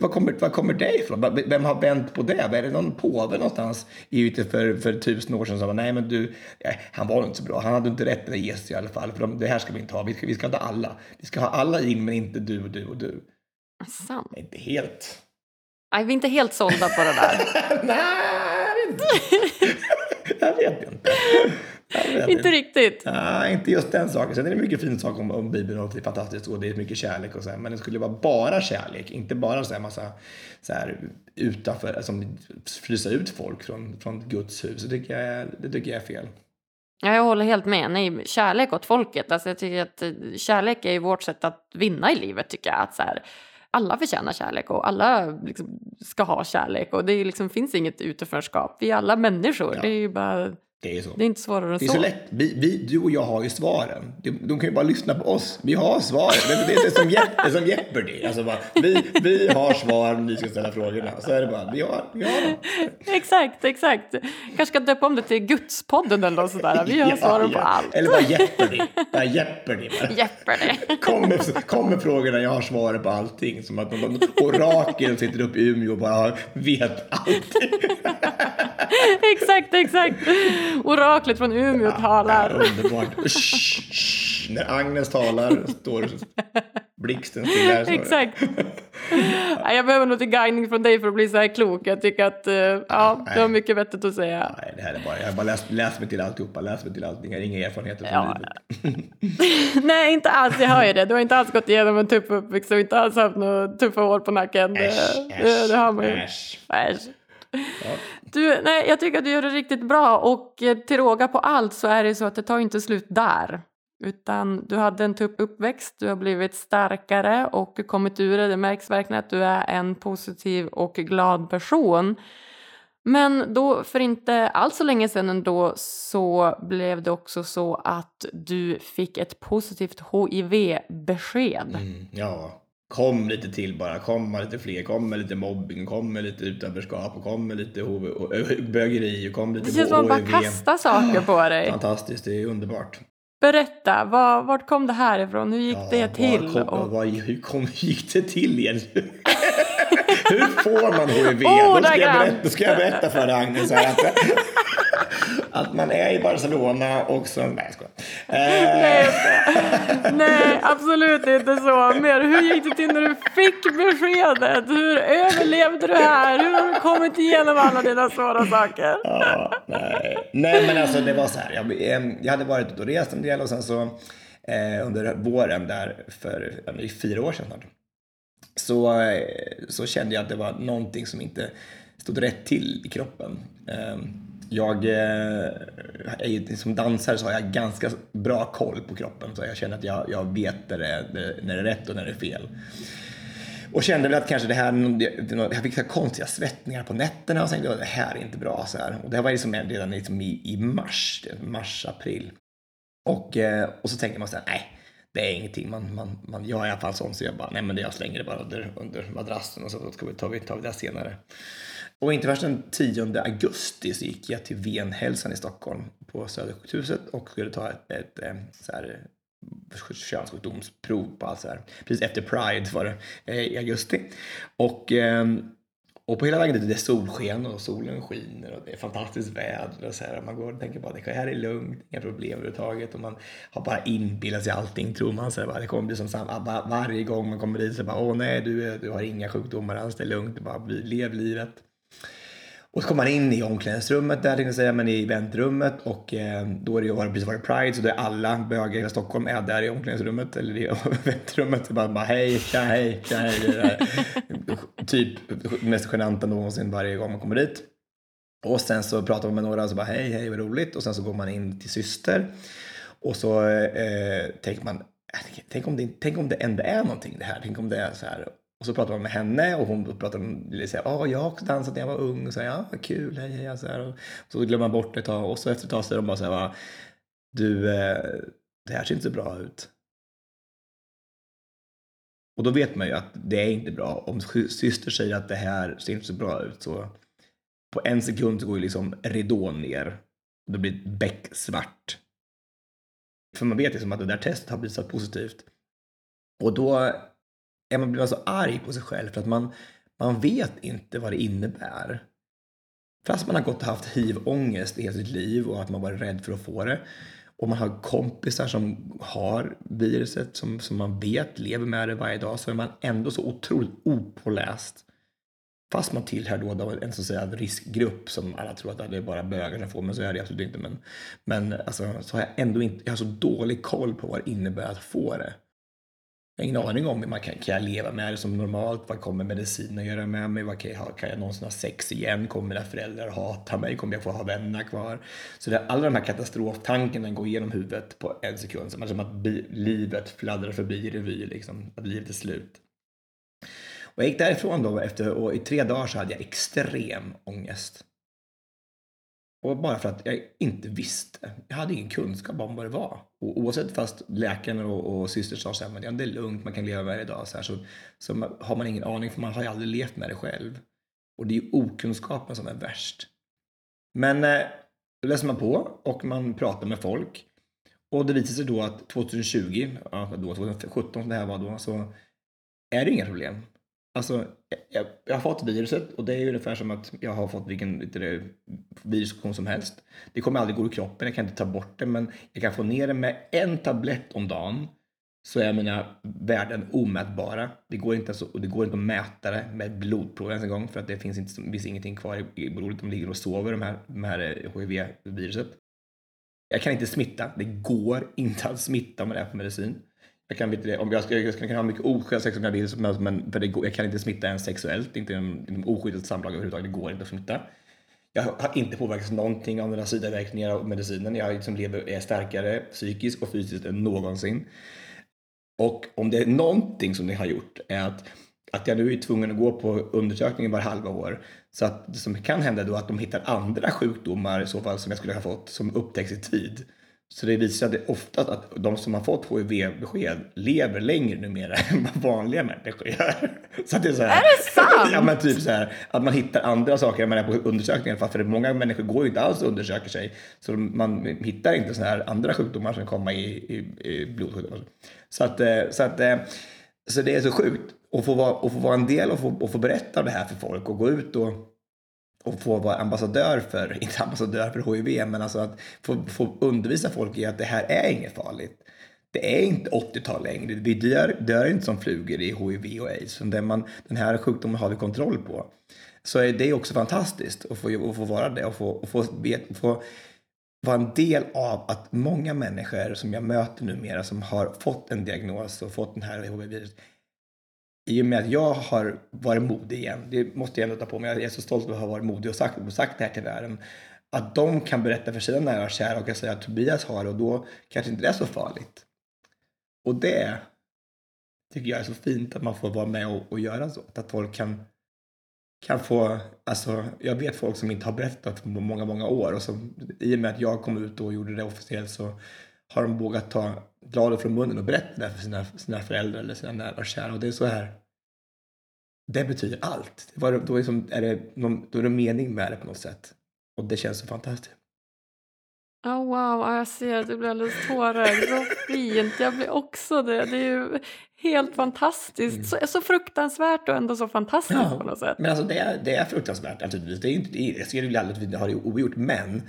Var kommer, var kommer det ifrån? Vem har vänt på det? Är det någon påve någonstans i ute för, för tusen år sedan som sa nej men du, nej, han var inte så bra. Han hade inte rätt med Jesus i alla fall. För de, det här ska vi inte ha. Vi ska, vi ska inte ha alla. Vi ska ha alla in men inte du och du och du. Sant. Inte helt... Nej, vi är inte helt sålda på det där. nej, jag vet inte. Inte. Riktigt. Nej, inte just den saken. Sen är det mycket fint saker om, om Bibeln och det är fantastiskt och det är mycket kärlek och så här. Men det skulle vara bara kärlek, inte bara så här massa så här utanför, som frysa ut folk från, från Guds hus. Det tycker jag är, det tycker jag är fel. Ja, jag håller helt med. Nej, kärlek åt folket. Alltså, jag tycker att eh, kärlek är ju vårt sätt att vinna i livet, tycker jag. Att så här, alla förtjänar kärlek och alla liksom, ska ha kärlek. Och det liksom, finns inget utanförskap. Vi är alla människor. Ja. Det är ju bara... Det är så. Det är inte svårare än Det är så. så lätt. Vi, vi, du och jag har ju svaren. De, de kan ju bara lyssna på oss. Vi har svaren. Det, är som, Jepp, som Jeopardy. Alltså bara, vi, vi har svaren, ni ska ställa frågorna. Så är det bara. Vi har, vi har dem. Exakt, exakt. Kanske ska döpa om det till Gudspodden eller något sådär. Vi har Ja, svaren på ja. allt. Eller bara Jeopardy. Bara Jeopardy. Bara. Jeopardy. Kom med, kom med frågorna, jag har svaret på allting. Som att någon orakel sitter upp i Umeå och bara vet allting. exakt, exakt. Oraklet från Umeå talar. Underbart. När Agnes talar står blixten stilla. Exakt. Nej, jag behöver nog till guidning från dig för att bli så här klok. Jag tycker att eh, ja, du har mycket vettigt att säga. Nej, det här är bara, jag har bara läst, läst mig till alltihopa, läst mig till allting. Jag har inga erfarenheter från Ja. livet. Nej, inte alls. Jag hör ju det. Du har inte alls gått igenom en tuff uppväxt och inte alls haft några tuffa år på nacken. Det, Äsch, det, det har man ju. äsch. Äsch. Du, nej, jag tycker att du gör det riktigt bra och eh, till råga på allt så är det så att det tar inte slut där. Utan du hade en tuff uppväxt, du har blivit starkare och kommit ur det. Det märks verkligen att du är en positiv och glad person. Men då för inte alls så länge sedan ändå så blev det också så att du fick ett positivt HIV-besked. Mm, ja, kom lite till bara. Kom med lite fler. Kom med lite mobbing. Kom med lite utanförskap. Och kom med lite bögeri. Och kom lite Det känns som att man bara kastar saker på dig. Fantastiskt, det är underbart. Berätta, var, vart kom det här ifrån? Hur gick det Ja, till? Var kom, Och- var, hur kom, gick det till egentligen? hur får man HIV? Åh, då, ska jag berätta, då ska jag berätta för dig Agnes här att, att man är i Barcelona och så... Nej, jag. Eh, Nej. Nej, absolut inte så. Mer, hur gick det till när du fick beskedet? Hur överlevde du här? Hur har du kommit igenom alla dina svåra saker? Ja, nej. nej, men alltså det var så här. Jag, jag hade varit ute och rest en del och sen så eh, under våren där för är fyra år sedan snart. Så, eh, så kände jag att det var någonting som inte stod rätt till i kroppen. Eh, jag, eh, är ju- som dansare så har jag ganska bra koll på kroppen så jag känner att jag, jag vet när det, är, när det är rätt och när det är fel. Och kände väl att kanske det här, jag fick så här konstiga svettningar på nätterna och tänkte att det här är inte bra. Så här. Och det här var liksom redan liksom i, i mars, mars, april. Och, eh, och så tänker man så här, nej, det är ingenting. Man, man, man, jag är i alla fall sån så jag bara, nej men jag slänger det bara under, under madrassen och så vi, tar, vi, tar vi det senare. Och inte först den 10 augusti så gick jag till Venhälsan i Stockholm på Södersjukhuset och skulle ta ett, ett, ett så här, könssjukdomsprov på allt så här. Precis efter Pride var det eh, i augusti. Och, ehm, och på hela vägen dit det är solsken och solen skiner och det är fantastiskt väder och så här. Man går och tänker bara det här är lugnt, inga problem överhuvudtaget och man har bara inbillat sig allting tror man. Så här, bara, det kommer bli som samma, var- varje gång man kommer dit så bara åh nej du, du har inga sjukdomar alls, det är lugnt, bara lev livet. Och så kommer man in i omklädningsrummet där, tänkte jag säga, men i väntrummet och eh, då är det ju har det precis varit Pride så då är alla bögar i hela Stockholm är där i omklädningsrummet eller i väntrummet. Så bara, bara hej, tja, hej, tja, hej. Det där. typ mest genanta någonsin varje gång man kommer dit. Och sen så pratar man med några och så bara hej, hej, vad roligt. Och sen så går man in till syster. Och så eh, tänker man, äh, tänk om, det, tänk om det ändå är någonting det här. Tänk om det är så här. Och så pratar man med henne och hon pratade om, så här, oh, jag har också dansat när jag var ung. Och så här, ja, vad kul, hej, hej. Så, här, och så glömmer man bort det ett tag och så efter ett tag så är de bara så här, du, eh, det här ser inte så bra ut. Och då vet man ju att det är inte bra. Om syster säger att det här ser inte så bra ut så på en sekund så går ju liksom ridån ner. Och det blir becksvart. För man vet liksom att det där testet har visat positivt. Och då är man, blir man så arg på sig själv för att man, man vet inte vad det innebär. Fast man har gått och haft hiv-ångest i hela sitt liv och att man varit rädd för att få det. Och man har kompisar som har viruset, som, som man vet lever med det varje dag, så är man ändå så otroligt opåläst. Fast man tillhör då en så att säga riskgrupp som alla tror att det är bara bögar som får, men så är det absolut inte. Men, men alltså, så har jag ändå inte, jag har så dålig koll på vad det innebär att få det. Jag har ingen aning om man kan, kan jag leva med det som normalt? Vad kommer medicinen att göra med mig? Vad kan, jag ha, kan jag någonsin ha sex igen? Kommer mina föräldrar hata mig? Kommer jag få ha vänner kvar? Så det, alla de här katastroftankarna går igenom huvudet på en sekund. Som att bi, livet fladdrar förbi i revy, liksom, att livet är slut. Och jag gick därifrån då efter, och i tre dagar så hade jag extrem ångest. Och bara för att jag inte visste. Jag hade ingen kunskap om vad det var. Och oavsett fast läkaren och, och systern sa att ja, det är lugnt, man kan leva med det idag. Så, här, så, så har man ingen aning för man har ju aldrig levt med det själv. Och det är ju okunskapen som är värst. Men eh, då läser man på och man pratar med folk. Och det visar sig då att 2020, ja, då, 2017 som det här var då, så är det inga problem. Alltså, jag, jag, har fått viruset och det är ungefär som att jag har fått vilken virussjukdom som helst. Det kommer aldrig gå ur kroppen, jag kan inte ta bort det, men jag kan få ner det med en tablett om dagen så är mina värden omätbara. Det går inte, alltså, det går inte att mäta det med blodprov ens en gång för att det finns, inte, finns ingenting kvar i blodet. De ligger och sover, de här, de här eh, HIV-viruset. Jag kan inte smitta. Det går inte att smitta med det här på medicin. Jag kan inte. Om jag, ska, jag kan ha mycket oskyddat sex om jag vill, men för det går, jag kan inte smitta ens sexuellt. Inte inom oskyddat samlag överhuvudtaget. Det går inte att smitta. Jag har inte påverkats någonting av mina sidoverkningar av medicinen. Jag liksom lever, är starkare psykiskt och fysiskt än någonsin. Och om det är någonting som det har gjort är att, att jag nu är tvungen att gå på undersökningen var halva år. Så att det som kan hända då är att de hittar andra sjukdomar i så fall som jag skulle ha fått som upptäcks i tid. Så det visar sig ofta att de som har fått HIV-besked lever längre numera än vad vanliga människor gör. Så det är, så här, är det sant? Ja, men typ så här, att man hittar andra saker än man är på undersökningen. För många människor går ju inte alls och undersöker sig. Så man hittar inte såna här andra sjukdomar som kommer i, i, i blodsjukdomar. Så, att, eh, så, att, eh, så det är så sjukt att få vara, att få vara en del och få, och få berätta det här för folk och gå ut och och få vara ambassadör för, inte ambassadör för HIV, men alltså att få, få undervisa folk i att det här är inget farligt. Det är inte 80-tal längre. Vi dör, dör inte som flugor i HIV och aids. Den, man, den här sjukdomen har vi kontroll på. Så det är också fantastiskt att få, att få vara det och få, och få, få vara en del av att många människor som jag möter numera som har fått en diagnos och fått den här HIV-viruset i och med att jag har varit modig igen, det måste jag ändå ta på mig, jag är så stolt över att ha varit modig och sagt, och sagt det här till världen, att de kan berätta för sina nära och kära och kan säga att Tobias har det och då kanske inte det är så farligt. Och det tycker jag är så fint att man får vara med och, och göra så. Att folk kan, kan få, alltså jag vet folk som inte har berättat på många, många år och som i och med att jag kom ut och gjorde det officiellt så har de vågat ta bladet från munnen och berätta det för sina, sina föräldrar eller sina nära och kära. Och det är så här. Det betyder allt. Det var, då, är liksom, är det någon, då är det mening med det på något sätt. Och det känns så fantastiskt. Oh, wow, jag ser att du blir alldeles tårögd. Så fint. Jag blir också det. Det är ju helt fantastiskt. Mm. Så, så fruktansvärt och ändå så fantastiskt ja, på något sätt. Men alltså det är, det är fruktansvärt naturligtvis. Det är inte, det är, jag skulle aldrig ha det ogjort. Men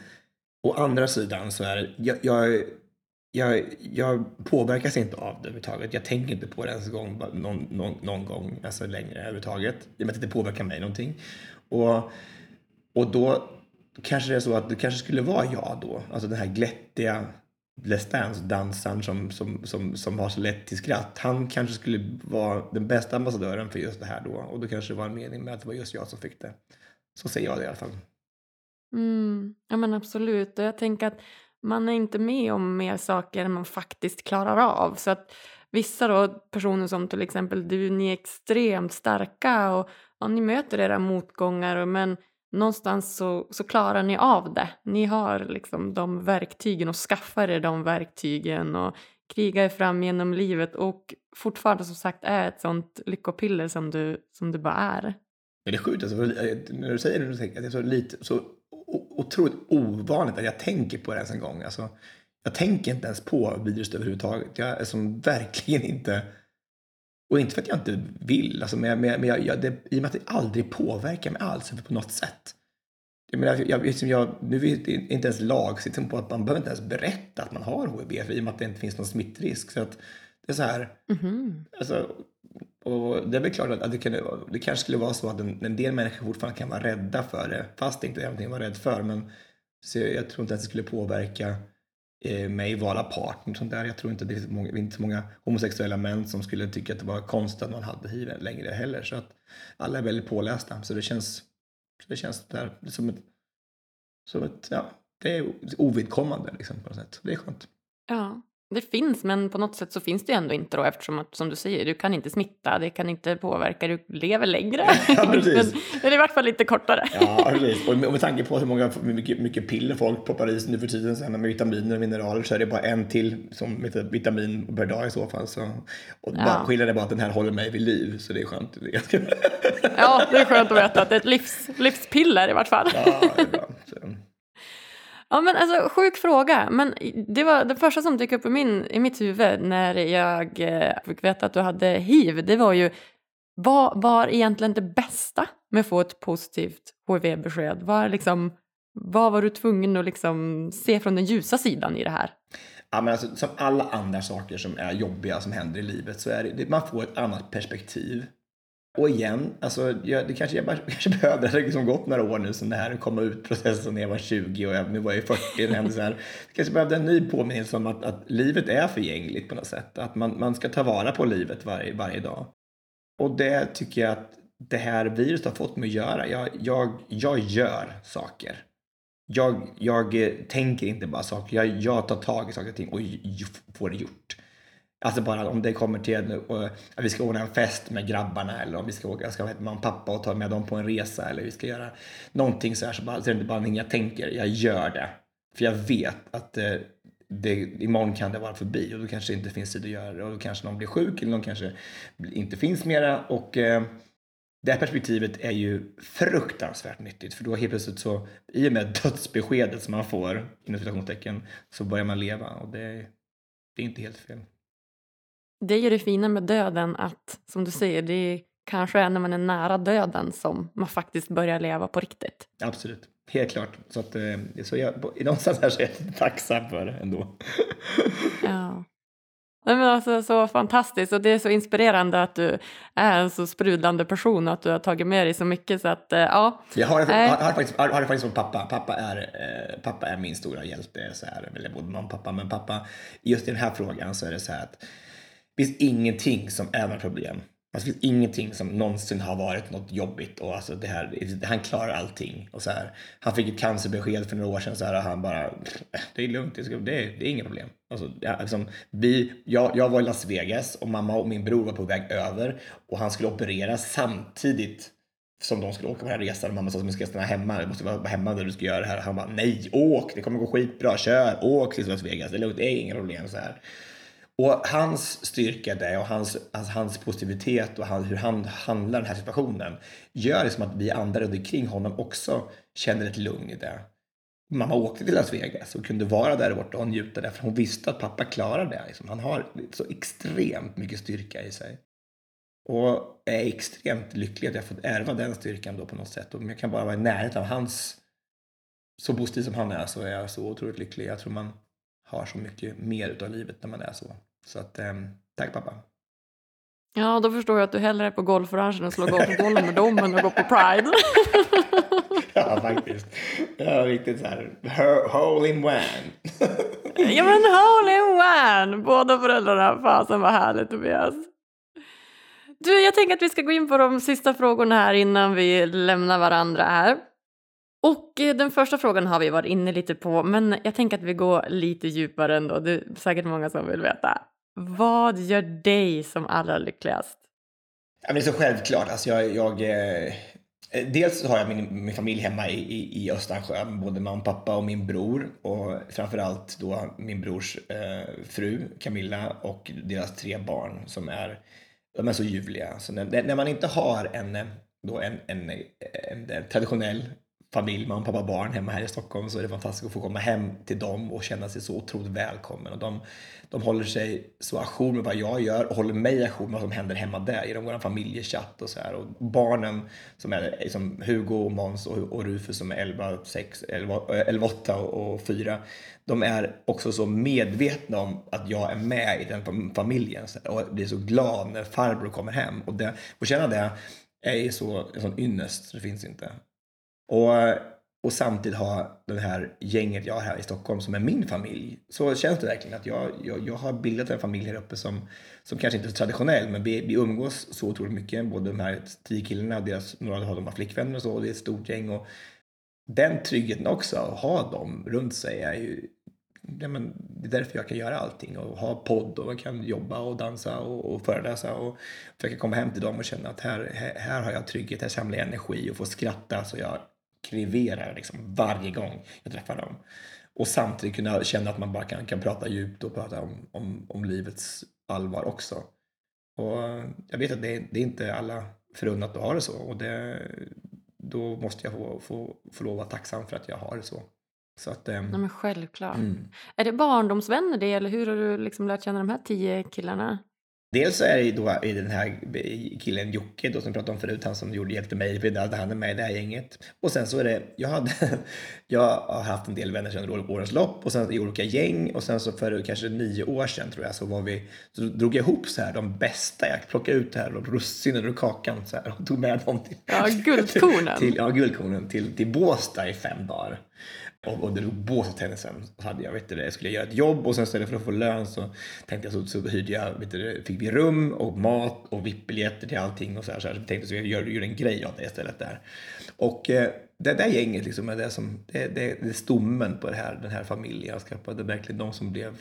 å andra sidan så är jag, jag jag, jag påverkas inte av det överhuvudtaget. Jag tänker inte på det ens gång, någon, någon, någon gång alltså längre överhuvudtaget. I och med att det påverkar mig någonting. Och, och då kanske det är så att det kanske skulle vara jag då. Alltså den här glättiga Let's Dance-dansaren som, som, som, som har så lätt till skratt. Han kanske skulle vara den bästa ambassadören för just det här då. Och då kanske det var en mening med att det var just jag som fick det. Så säger jag det i alla fall. Mm, ja men absolut. Och jag tänker att man är inte med om mer saker än man faktiskt klarar av. Så att vissa då, personer som till exempel du, ni är extremt starka och ja, ni möter era motgångar men någonstans så, så klarar ni av det. Ni har liksom de verktygen och skaffar er de verktygen och krigar er fram genom livet och fortfarande som sagt är ett sånt lyckopiller som du, som du bara är. Men det är sjukt, alltså, eh, när du säger det, att det är så, lite, så otroligt ovanligt att jag tänker på det ens en gång. Alltså, jag tänker inte ens på virus överhuvudtaget. Jag är som verkligen inte... Och inte för att jag inte vill, alltså, men, men, men jag, jag, det, i och med att det aldrig påverkar mig alls på något sätt. Jag menar, jag, liksom jag, nu är det inte ens lagstiftning på att man behöver inte ens berätta att man har HIV i och med att det inte finns någon smittrisk. Så att det är så här, mm -hmm. alltså, och det är väl klart att det, kan, det kanske skulle vara så att en, en del människor fortfarande kan vara rädda för det, fast det inte är någonting att vara rädd för. Men så jag, jag tror inte att det skulle påverka eh, mig vara partner. Sånt där. Jag tror inte att det finns många, inte så många homosexuella män som skulle tycka att det var konstigt att man hade hiv längre heller. Så att alla är väldigt pålästa. Så det känns, det känns där, som ett, som ett, ja, det är ovidkommande liksom, på något sätt. Det är skönt. Ja. Det finns, men på något sätt så finns det ju ändå inte då eftersom att som du säger, du kan inte smitta, det kan inte påverka, du lever längre. Ja, precis. Eller i vart fall lite kortare. Ja, precis. Och med tanke på hur många, mycket, mycket piller folk poppar i sig nu för tiden sen med vitaminer och mineraler så är det bara en till som vitamin per dag i så fall. Så, och ja. bara, skillnaden är bara att den här håller mig vid liv, så det är skönt. ja, det är skönt att veta att det är ett livs, livspiller i vart fall. Ja, det är bra. Så. Ja men alltså sjuk fråga. Men det var det första som dök upp i, min, i mitt huvud när jag eh, fick veta att du hade hiv. Det var ju vad var egentligen det bästa med att få ett positivt hiv-besked? Vad, liksom, vad var du tvungen att liksom se från den ljusa sidan i det här? Ja, men alltså, som alla andra saker som är jobbiga som händer i livet så är det, man får ett annat perspektiv. Och igen, alltså, jag, det kanske, jag bara, kanske behövde, det har liksom gått några år nu sen det här komma ut processen när jag var 20 och jag, nu var jag 40. Det så här. Jag kanske behövde en ny påminnelse om att, att livet är förgängligt på något sätt. Att man, man ska ta vara på livet varje, varje dag. Och det tycker jag att det här viruset har fått mig att göra. Jag, jag, jag gör saker. Jag, jag eh, tänker inte bara saker, jag, jag tar tag i saker och ting och får det gjort. Alltså bara om det kommer till att vi ska ordna en fest med grabbarna eller om vi ska åka, jag ska med mamma och pappa och ta med dem på en resa eller vi ska göra någonting så här så, bara, så är det inte bara någonting jag tänker, jag gör det. För jag vet att det, det, imorgon kan det vara förbi och då kanske det inte finns tid att göra det och då kanske någon blir sjuk eller någon kanske inte finns mera och eh, det här perspektivet är ju fruktansvärt nyttigt för då helt plötsligt så i och med dödsbeskedet som man får inom citationstecken så börjar man leva och det, det är inte helt fel. Det är ju det fina med döden att, som du säger, det är kanske är när man är nära döden som man faktiskt börjar leva på riktigt. Absolut, helt klart. Så, att, eh, så jag, någonstans här så är jag tacksam för det ändå. ja. Nej, men alltså, så fantastiskt och det är så inspirerande att du är en så sprudlande person och att du har tagit med dig så mycket så att eh, ja. Jag har, har, har, faktiskt, har, har faktiskt pappa. Pappa är, eh, pappa är min stora hjälte. Så här, eller både mamma och pappa. Men pappa, just i den här frågan så är det så här att det finns ingenting som är ett problem. Alltså, det finns ingenting som någonsin har varit något jobbigt och alltså det här, han klarar allting. Och så här, han fick ett cancerbesked för några år sedan så här, och han bara, äh, det är lugnt, det är, det är, det är inga problem. Alltså, ja, liksom, vi, jag, jag var i Las Vegas och mamma och min bror var på väg över och han skulle opereras samtidigt som de skulle åka på den här resan. Mamma sa att vi ska stanna hemma, du måste vara hemma när du ska göra det här. Han bara, nej, åk, det kommer gå skitbra, kör, åk till Las Vegas, det är lugnt, det är inga problem. Så här. Och hans styrka där och hans, alltså hans positivitet och han, hur han handlar den här situationen gör det som att vi andra runt omkring honom också känner ett lugn i det. Mamma åkte till Las Vegas och kunde vara där borta och njuta där för hon visste att pappa klarar det. Liksom. Han har så extremt mycket styrka i sig. Och är extremt lycklig att jag fått ärva den styrkan då på något sätt. Och om jag kan bara vara i närheten av hans, så positiv som han är, så är jag så otroligt lycklig. Jag tror man har så mycket mer utav livet när man är så. Så att, eh, tack pappa. Ja, då förstår jag att du hellre är på golfbranschen och slår golfbollen med dem än att gå på Pride. ja, faktiskt. Ja, riktigt så här, hole in one. ja, men hole in one! Båda föräldrarna. Fasen vad härligt Tobias. Du, jag tänker att vi ska gå in på de sista frågorna här innan vi lämnar varandra här. Och eh, den första frågan har vi varit inne lite på, men jag tänker att vi går lite djupare ändå. Det är säkert många som vill veta. Vad gör dig som allra lyckligast? Ja, men det är så självklart. Alltså jag, jag, eh, dels har jag min, min familj hemma i, i, i Östansjö, både mamma och pappa och min bror. Och framförallt då min brors eh, fru Camilla och deras tre barn som är, de är så ljuvliga. Så när, när man inte har en, eh, då en, en, eh, en, en traditionell familj, mamma, pappa, barn hemma här i Stockholm så är det fantastiskt att få komma hem till dem och känna sig så otroligt välkommen. Och de, de håller sig så ajour med vad jag gör och håller mig ajour med vad som händer hemma där genom vår familjechatt och så här. Och barnen som är som Hugo och Måns och, och Rufus som är 11, 6, 11, 11 8 och, 4. De är också så medvetna om att jag är med i den familjen och blir så glad när farbror kommer hem. Och, det, och känna det är så, en sån ynnest, det finns inte. Och, och samtidigt ha det här gänget jag har här i Stockholm som är min familj. Så känns det verkligen att jag, jag, jag har bildat en familj här uppe som, som kanske inte är så traditionell men vi, vi umgås så otroligt mycket. Både de här tio killarna och deras, några av dem har flickvänner och så och det är ett stort gäng. Och den tryggheten också, att ha dem runt sig är ju ja, men det är därför jag kan göra allting och ha podd och jag kan jobba och dansa och, och föreläsa och försöka komma hem till dem och känna att här, här, här har jag trygghet, här samlar jag energi och får skratta så jag kriverar liksom varje gång jag träffar dem. Och samtidigt kunna känna att man bara kan, kan prata djupt och prata om, om, om livets allvar också. Och jag vet att det, det är inte alla förunnat att ha det så och det, då måste jag få, få, få lov att vara tacksam för att jag har det så. Så att, ähm, ja, men självklart. Mm. Är det barndomsvänner det eller hur har du liksom lärt känna de här tio killarna? Dels är det då i den här killen Jocke då som pratade om förut, han som gjorde, hjälpte mig, för han är med i det här gänget. Och sen så är det, jag, hade, jag har haft en del vänner sedan årens lopp och sen i olika gäng och sen så för kanske nio år sedan tror jag så var vi, så drog jag ihop så här de bästa, jag plockade ut det här och russinen ur kakan så här och tog med dem till, ja, guldkornen. till, ja, guldkornen till, till Båstad i fem dagar och, och drog båstennisen. Så hade jag, vet du, jag skulle göra ett jobb och sen istället för att få lön så tänkte jag så, så hyrde jag, vet du, fick vi rum och mat och VIP-biljetter till allting och så här. Så, här, så jag tänkte så jag gör, gör en grej av det istället där. Och eh, det där gänget liksom är det som, det, det, det är stommen på det här, den här familjen jag skapade. Verkligen de som blev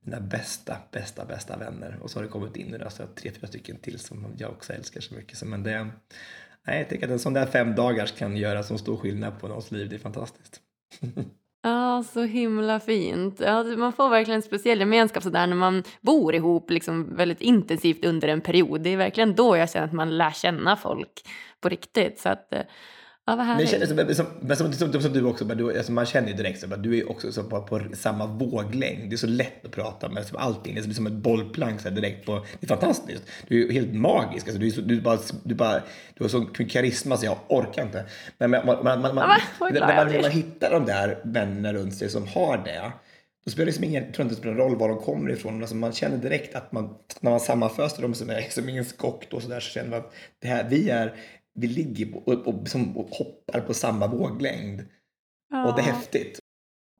mina bästa, bästa, bästa vänner. Och så har det kommit in alltså, tre, fyra stycken till som jag också älskar så mycket. Så, men det, nej, jag tycker att en sån där fem dagars kan göra så stor skillnad på någons liv. Det är fantastiskt. Ja, så himla fint. Ja, man får verkligen en speciell gemenskap sådär när man bor ihop liksom väldigt intensivt under en period. Det är verkligen då jag känner att man lär känna folk på riktigt. Så att, eh, Ja, vad härligt. Men, känner, som, men som, som, som, du också, men du, alltså man känner ju direkt att du är också så på, på, samma våglängd. Det är så lätt att prata med liksom allting. Det är som ett bollplank så direkt på. Det är fantastiskt. Du är helt magisk. Alltså, du, är så, du, bara, du, bara, du har sån karisma så jag orkar inte. Men man, man, man, man, man, när man, man hittar de där vännerna runt sig som har det. Då spelar det liksom ingen, tror inte det spelar roll var de kommer ifrån. Alltså man känner direkt att man, när man sammanföser dem som, är, som ingen skock då, så, där, så känner man att det här, vi är vi ligger och, och, som, och hoppar på samma våglängd. Ja. Och det är häftigt.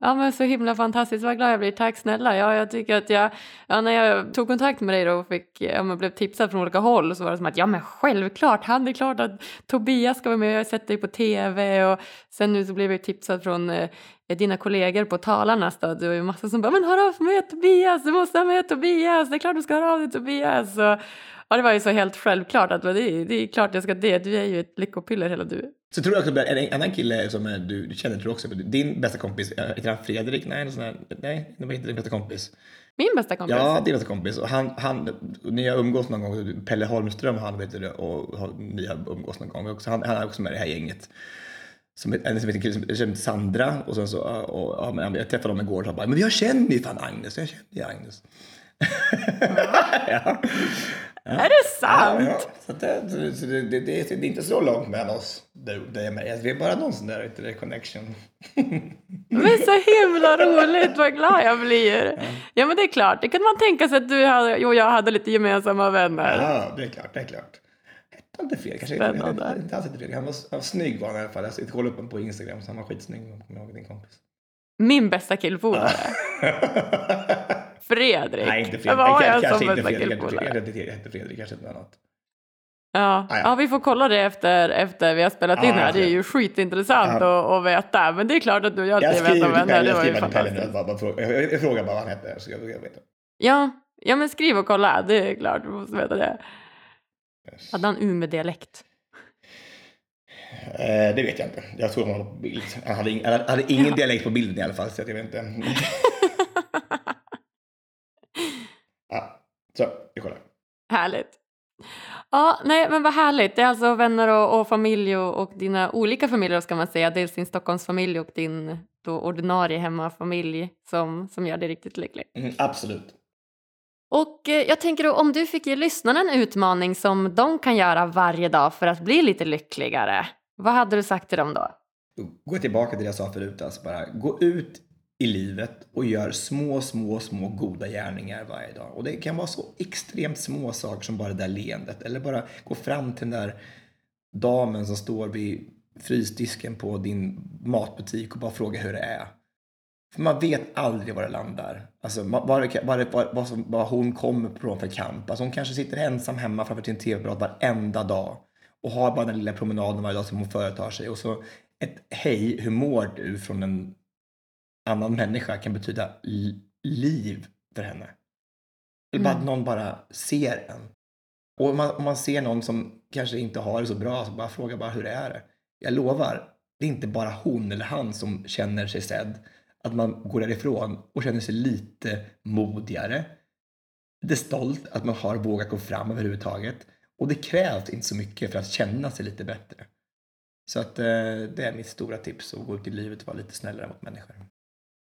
Ja men så himla fantastiskt, vad glad jag blir. Tack snälla. Ja, jag tycker att jag, ja, när jag tog kontakt med dig då och fick, ja, men blev tipsad från olika håll så var det som att ja men självklart, han är klart att Tobias ska vara med, jag har sett dig på tv och sen nu så blev jag tipsad från eh, dina kollegor på Talarnas då, det var ju massa som bara men hör av med Tobias, du måste ha med Tobias, det är klart du ska höra av dig Tobias. Och, Ja, det var ju så helt självklart att det är, det är klart jag ska det. Du är ju ett lyckopiller hela du. Så tror du också att en annan kille som du, du känner, tror också, din bästa kompis, heter han Fredrik? Nej, sån här, nej, det var inte din bästa kompis. Min bästa kompis? Ja, din bästa kompis. Och han, han, ni har umgås någon gång, Pelle Holmström han vet du, och ni har umgås någon gång också. Han, han är också med i det här gänget. Som, en som heter kille som heter Sandra och sen så, och, och, jag träffade dem igår och sa bara, men jag känner ju fan Agnes, jag känner ju Agnes. ja. Ja. Är det sant? Ja. Så det, så det, det, det, är inte så långt mellan oss, dig och mig. Vi är bara någon sån där inte connection. Men så himla roligt, vad glad jag blir. Ja. men det är klart, det kunde man tänka sig att du och jag hade lite gemensamma vänner. Ja, det är klart, det är klart. Hette inte fel? Kanske Spännande. Inte, alls fel. Han var, han var snygg var han i alla fall. Jag kollade upp honom på Instagram så han var skitsnygg. Kommer ihåg din kompis. Min bästa killpolare. Fredrik. Nej, inte Fredrik. Vad har jag som bästa killpolare? Jag heter Fredrik, kanske inte något annat. Ja. Ah, ja. ja, vi får kolla det efter, efter vi har spelat in ah, här. Det är ju skitintressant ah. att, veta. Men det är klart att du och jag är bästa vänner. Det var ju fantastiskt. Jag, jag, jag frågar bara vad han heter så jag, jag vet. Ja, Ja, men skriv och kolla. Det är klart, du måste veta det. Hade han Umeå-dialekt? Eh, det vet jag inte. Jag tror han var på bild. Han hade, ing, han hade ingen ja. dialekt på bilden i alla fall, så jag vet inte. ja, så vi kollar. Härligt. Ja, nej, men vad härligt. Det är alltså vänner och, och familj och, och, dina olika familjer ska man säga. Dels din Stockholmsfamilj och din då ordinarie hemmafamilj som, som gör dig riktigt lycklig. Mm, absolut. Och eh, jag tänker då om du fick ge lyssnarna en utmaning som de kan göra varje dag för att bli lite lyckligare. Vad hade du sagt till dem då? Gå tillbaka till det jag sa förut. Alltså bara gå ut i livet och gör små, små, små goda gärningar varje dag. Och det kan vara så extremt små saker som bara det där leendet. Eller bara gå fram till den där damen som står vid frysdisken på din matbutik och bara fråga hur det är. För man vet aldrig var det landar. Alltså vad, vad, vad, vad, hon kommer från för kamp. Alltså hon kanske sitter ensam hemma framför sin tv-apparat varenda dag och har bara den lilla promenaden varje dag som hon företar sig. Och så ett hej, hur mår du från en annan människa kan betyda liv för henne. Eller bara mm. att någon bara ser en. Och om man, om man ser någon som kanske inte har det så bra, så bara fråga bara hur är det? Jag lovar, det är inte bara hon eller han som känner sig sedd. Att man går därifrån och känner sig lite modigare. Lite stolt att man har vågat gå fram överhuvudtaget. Och det krävs inte så mycket för att känna sig lite bättre. Så att eh, det är mitt stora tips, att gå ut i livet och vara lite snällare mot människor.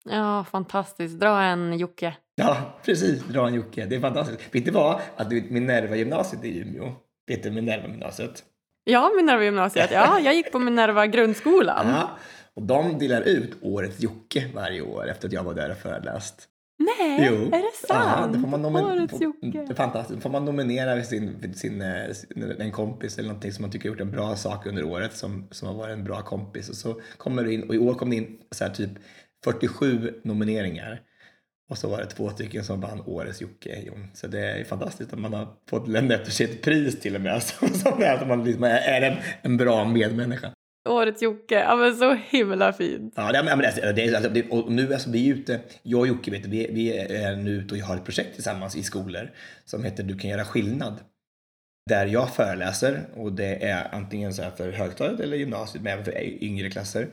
Ja, fantastiskt. Dra en Jocke. Ja, precis. Dra en Jocke. Det är fantastiskt. Vet du vad? Att Minerva-gymnasiet i Umeå. Vet du Minerva-gymnasiet? Ja, Minerva-gymnasiet. Ja, jag gick på Minerva grundskolan. Ja, och de delar ut årets Jocke varje år efter att jag var där och föreläst. Nej, jo. är det sant? Ja, det får man Årets Jocke. Det är fantastiskt. Får man nominera sin, sin, eh, en kompis eller någonting som man tycker har gjort en bra sak under året som, som har varit en bra kompis. Och så kommer du in, och i år kom det in så typ 47 nomineringar. Och så var det två stycken som vann Årets Jocke. Så det är fantastiskt att man har fått lämna efter sig ett pris till och med. Som, som är att man liksom är en, en bra medmänniska. Årets Jocke, ja men så himla fint. Ja, det, men det, det, alltså, det, och nu alltså, vi är ute, jag och Jocke vet vi, vi är nu ute och har ett projekt tillsammans i skolor som heter Du kan göra skillnad. Där jag föreläser och det är antingen så för högstadiet eller gymnasiet men även för yngre klasser.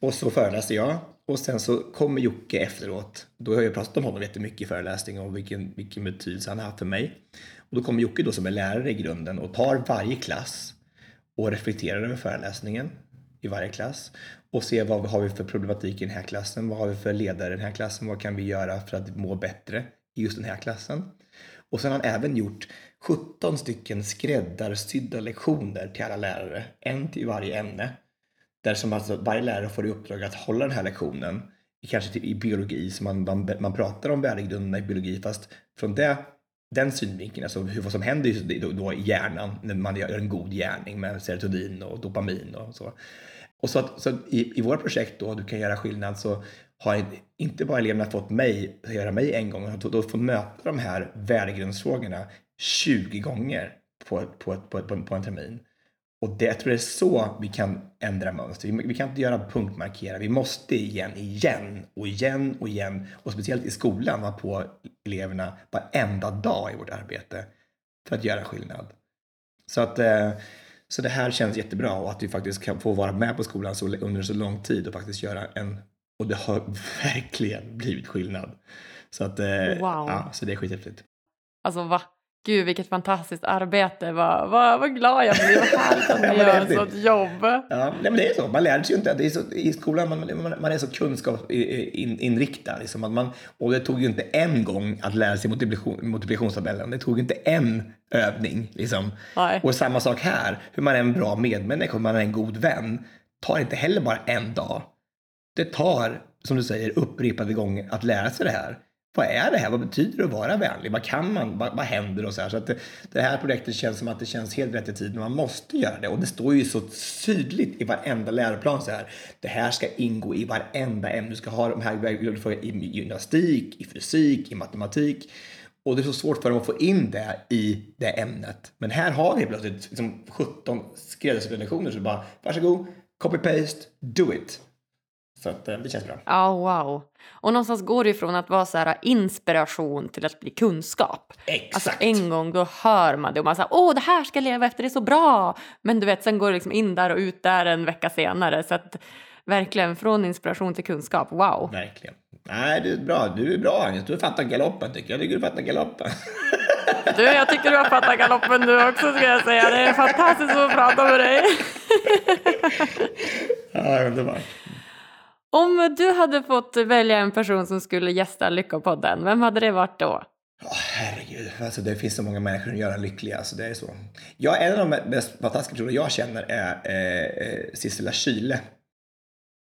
Och så föreläser jag och sen så kommer Jocke efteråt. Då har jag pratat om honom jättemycket i föreläsning och vilken, vilken betydelse han har haft för mig. Och då kommer Jocke då som är lärare i grunden och tar varje klass och reflekterar över föreläsningen i varje klass och se vad har vi för problematik i den här klassen, vad har vi för ledare i den här klassen, vad kan vi göra för att må bättre i just den här klassen. Och sen har han även gjort 17 stycken skräddarsydda lektioner till alla lärare, en till varje ämne där som alltså varje lärare får i uppdrag att hålla den här lektionen, kanske typ i biologi, så man, man, man pratar om värdegrunderna i biologi, fast från det, den synvinkeln, alltså hur, vad som händer då, då i hjärnan när man gör en god gärning med serotonin och dopamin och så. Och så, att, så i, i våra projekt då, Du kan göra skillnad, så har inte bara eleverna fått mig att göra mig en gång, utan då fått möta de här värdegrundsfrågorna 20 gånger på, på, på, på, på en termin. Och det, jag tror det är så vi kan ändra mönster. Vi, vi, kan inte göra punktmarkera. Vi måste igen, igen och igen och igen och speciellt i skolan vara på eleverna varenda dag i vårt arbete för att göra skillnad. Så att eh, så det här känns jättebra och att vi faktiskt kan få vara med på skolan så, under så lång tid och faktiskt göra en och det har verkligen blivit skillnad. Så att, eh, wow. ja, så det är skithäftigt. Alltså va? Gud vilket fantastiskt arbete, vad, vad, vad glad jag blir, vad härligt att ni gör ett sånt jobb. Ja, men det är så, man lär sig ju inte, det är så, i skolan man, man, man är så kunskapsinriktad. Liksom, att man, och det tog ju inte en gång att lära sig multiplikation, multiplikationstabellen, det tog inte en övning. Liksom. Och samma sak här, hur man är en bra medmänniska, hur man är en god vän, tar inte heller bara en dag. Det tar, som du säger, upprepade gånger att lära sig det här vad är det här? Vad betyder det att vara vänlig? Vad kan man? Vad, vad händer? Och så här. Så att det, det, här projektet känns som att det känns helt rätt i tiden. Man måste göra det. Och det står ju så tydligt i varenda läroplan så här. Det här ska ingå i varenda ämne. Du ska ha de här i gymnastik, i fysik, i matematik. Och det är så svårt för dem att få in det i det ämnet. Men här har vi plötsligt liksom 17 skräddarsydda lektioner. Så bara, varsågod, copy-paste, do it. Så att, eh, det känns bra. Ja, wow. Och någonstans går det ifrån att vara så här inspiration till att bli kunskap. Exakt. Alltså en gång då hör man det och man säger åh det här ska jag leva efter, det är så bra. Men du vet, sen går det liksom in där och ut där en vecka senare. Så att verkligen från inspiration till kunskap, wow. Verkligen. Nej, du är bra. Du är bra Agnes. Du har fattat galoppen tycker jag. Jag tycker du fattar galoppen. Du, jag tycker du har fattat galoppen du också ska jag säga. Det är fantastiskt att prata med dig. ja, underbart. Om du hade fått välja en person som skulle gästa Lyckopodden, vem hade det varit då? Oh, herregud, alltså, det finns så många människor som gör en lycklig. Alltså, det är så. Jag, en av de mest fantastiska personer jag känner är eh, eh, Sissela Kyle.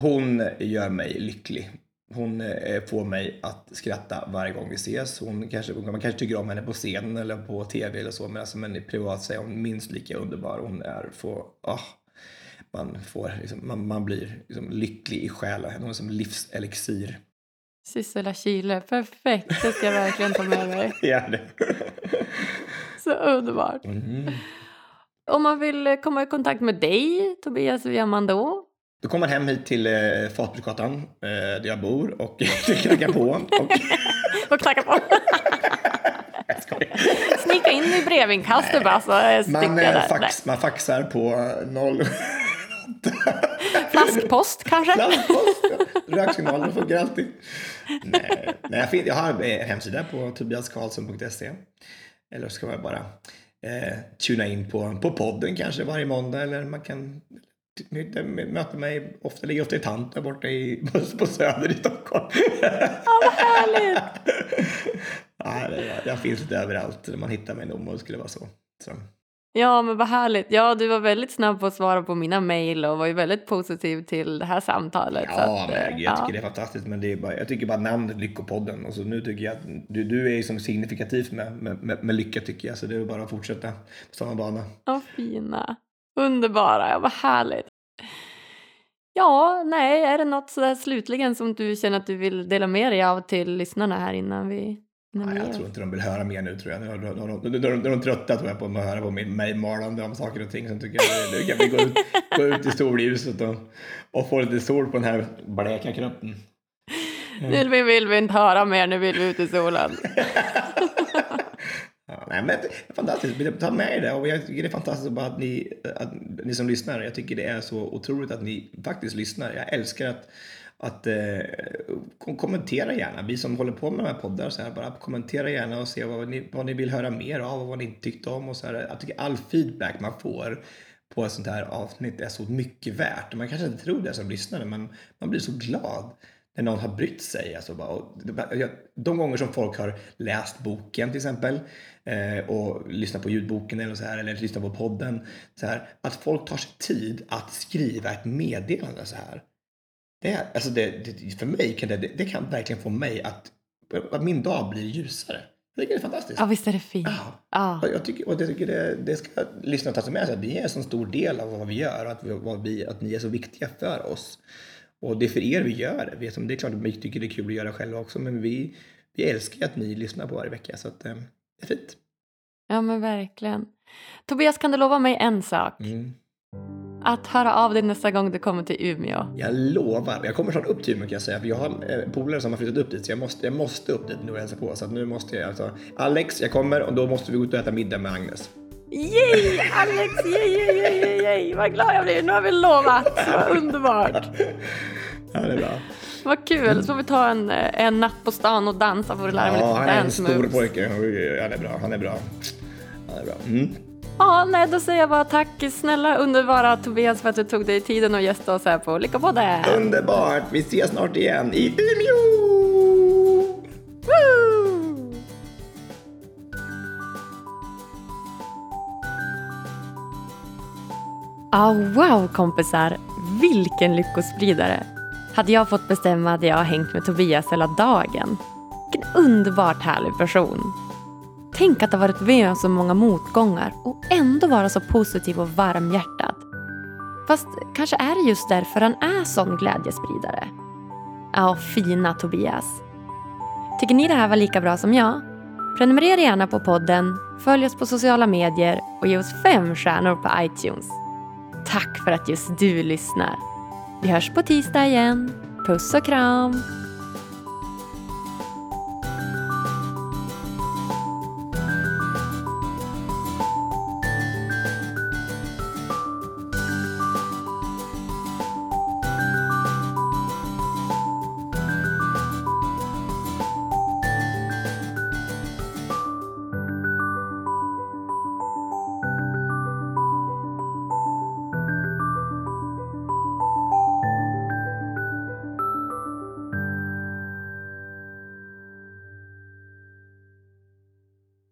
Hon gör mig lycklig. Hon eh, får mig att skratta varje gång vi ses. Hon kanske, man kanske tycker om henne på scenen eller på tv eller så, men, alltså, men privat så är hon minst lika underbar. Hon är för, oh, man, får, liksom, man, man blir liksom, lycklig i själen. Är som livselixir. Sissela Kyle, perfekt. Det ska jag verkligen ta med mig. Gör det. Så underbart. Mm. Om man vill komma i kontakt med dig, Tobias, hur gör man då? Då kommer man hem hit till eh, Fatbruksgatan eh, där jag bor och knackar på. Och... och knackar på. Snika in i brevinkastet bara så Man, eh, fax, man faxar på 0... Flaskpost kanske? Flaskpost, ja. Röksignalen funkar alltid. Nej, nej jag, jag har en hemsida på tobiaskarlsson.se. Eller ska man bara eh, tuna in på, på podden kanske varje måndag eller man kan möta mig, ofta ligger ofta i tant där borta i, på Söder i Stockholm. Ja, vad härligt! ja, det, jag finns lite överallt. Man hittar mig nog om det skulle vara så. så. Ja, men vad härligt. Ja, du var väldigt snabb på att svara på mina mejl och var ju väldigt positiv till det här samtalet. Ja, att, men jag ja. tycker det är fantastiskt. Men det är bara, jag tycker bara namnet Lyckopodden. Och så nu tycker jag att du, du är som signifikativt med, med, med, med lycka tycker jag. Så det är bara att fortsätta på samma bana. Ja, fina. Underbara. Ja, vad härligt. Ja, nej, är det något sådär slutligen som du känner att du vill dela med dig av till lyssnarna här innan vi, Nej, jag tror inte de vill höra mer nu tror jag. Nu är de, de, de, de, trötta tror jag på att höra på mig, malande om saker och ting. Sen tycker jag nu kan vi gå ut, gå ut i solljuset och, och få lite sol på den här bleka kroppen. Nu vill, vill vi inte höra mer, nu vill vi ut i solen. Ja, nej, men fantastiskt. Ta med er det. Och jag tycker det är fantastiskt bara att ni, att ni som lyssnar. Jag tycker det är så otroligt att ni faktiskt lyssnar. Jag älskar att, att eh, kommentera gärna. Vi som håller på med de här poddar så här, bara kommentera gärna och se vad ni, vad ni vill höra mer av och vad ni inte tyckte om. Och så här. Jag tycker all feedback man får på ett sånt här avsnitt är så mycket värt. Man kanske inte tror det som lyssnare, men man blir så glad när någon har brytt sig. Alltså bara, och de gånger som folk har läst boken till exempel eh, och lyssnat på ljudboken eller så här eller lyssnat på podden. Så här, att folk tar sig tid att skriva ett meddelande så här. Det, alltså det, det, för mig kan det, det kan verkligen få mig att, att min dag blir ljusare. Jag tycker det är fantastiskt. Ja, visst är det fint. Ja. Ja. Och Jag tycker, och jag tycker det, det ska lyssnarna ta sig med sig. Vi är en så stor del av vad vi gör och att, vi, vad vi, att ni är så viktiga för oss. Och det är för er vi gör det. Det är klart att vi tycker det är kul att göra själva också, men vi, vi älskar ju att ni lyssnar på varje vecka. Så att, eh, det är fint. ja, men verkligen. Tobias, kan du lova mig en sak? Mm. Att höra av dig nästa gång du kommer till Umeå. Jag lovar. Jag kommer snart upp till Umeå kan jag säga. För jag har eh, polare som har flyttat upp dit. Så jag måste, jag måste upp dit nu och hälsa på. Så att nu måste jag alltså. Alex, jag kommer och då måste vi gå ut och äta middag med Agnes. Yay! Alex, yay, yay, yay, yay, yay. Vad glad jag blir. Nu har vi lovat. Vad underbart. Ja, det är bra. Vad kul. Så får vi ta en, eh, en natt på stan och dansa. Får du lära mig Ja, lite han är en dance stor pojke. Oj, oj, oj, Han är bra. Han är bra. Han är bra. Mm. Ja, nej, då säger jag bara tack snälla underbara Tobias för att du tog dig tiden och gästa oss här på Lyckopodden. Underbart! Vi ses snart igen i Umeå! Woo! Ah, wow kompisar, vilken lyckospridare! Hade jag fått bestämma hade jag hängt med Tobias hela dagen. Vilken underbart härlig person. Tänk att ha varit med om så många motgångar och ändå vara så positiv och varmhjärtad. Fast kanske är det just därför han är sån glädjespridare. Ja, fina Tobias. Tycker ni det här var lika bra som jag? Prenumerera gärna på podden, följ oss på sociala medier och ge oss fem stjärnor på iTunes. Tack för att just du lyssnar. Vi hörs på tisdag igen. Puss och kram!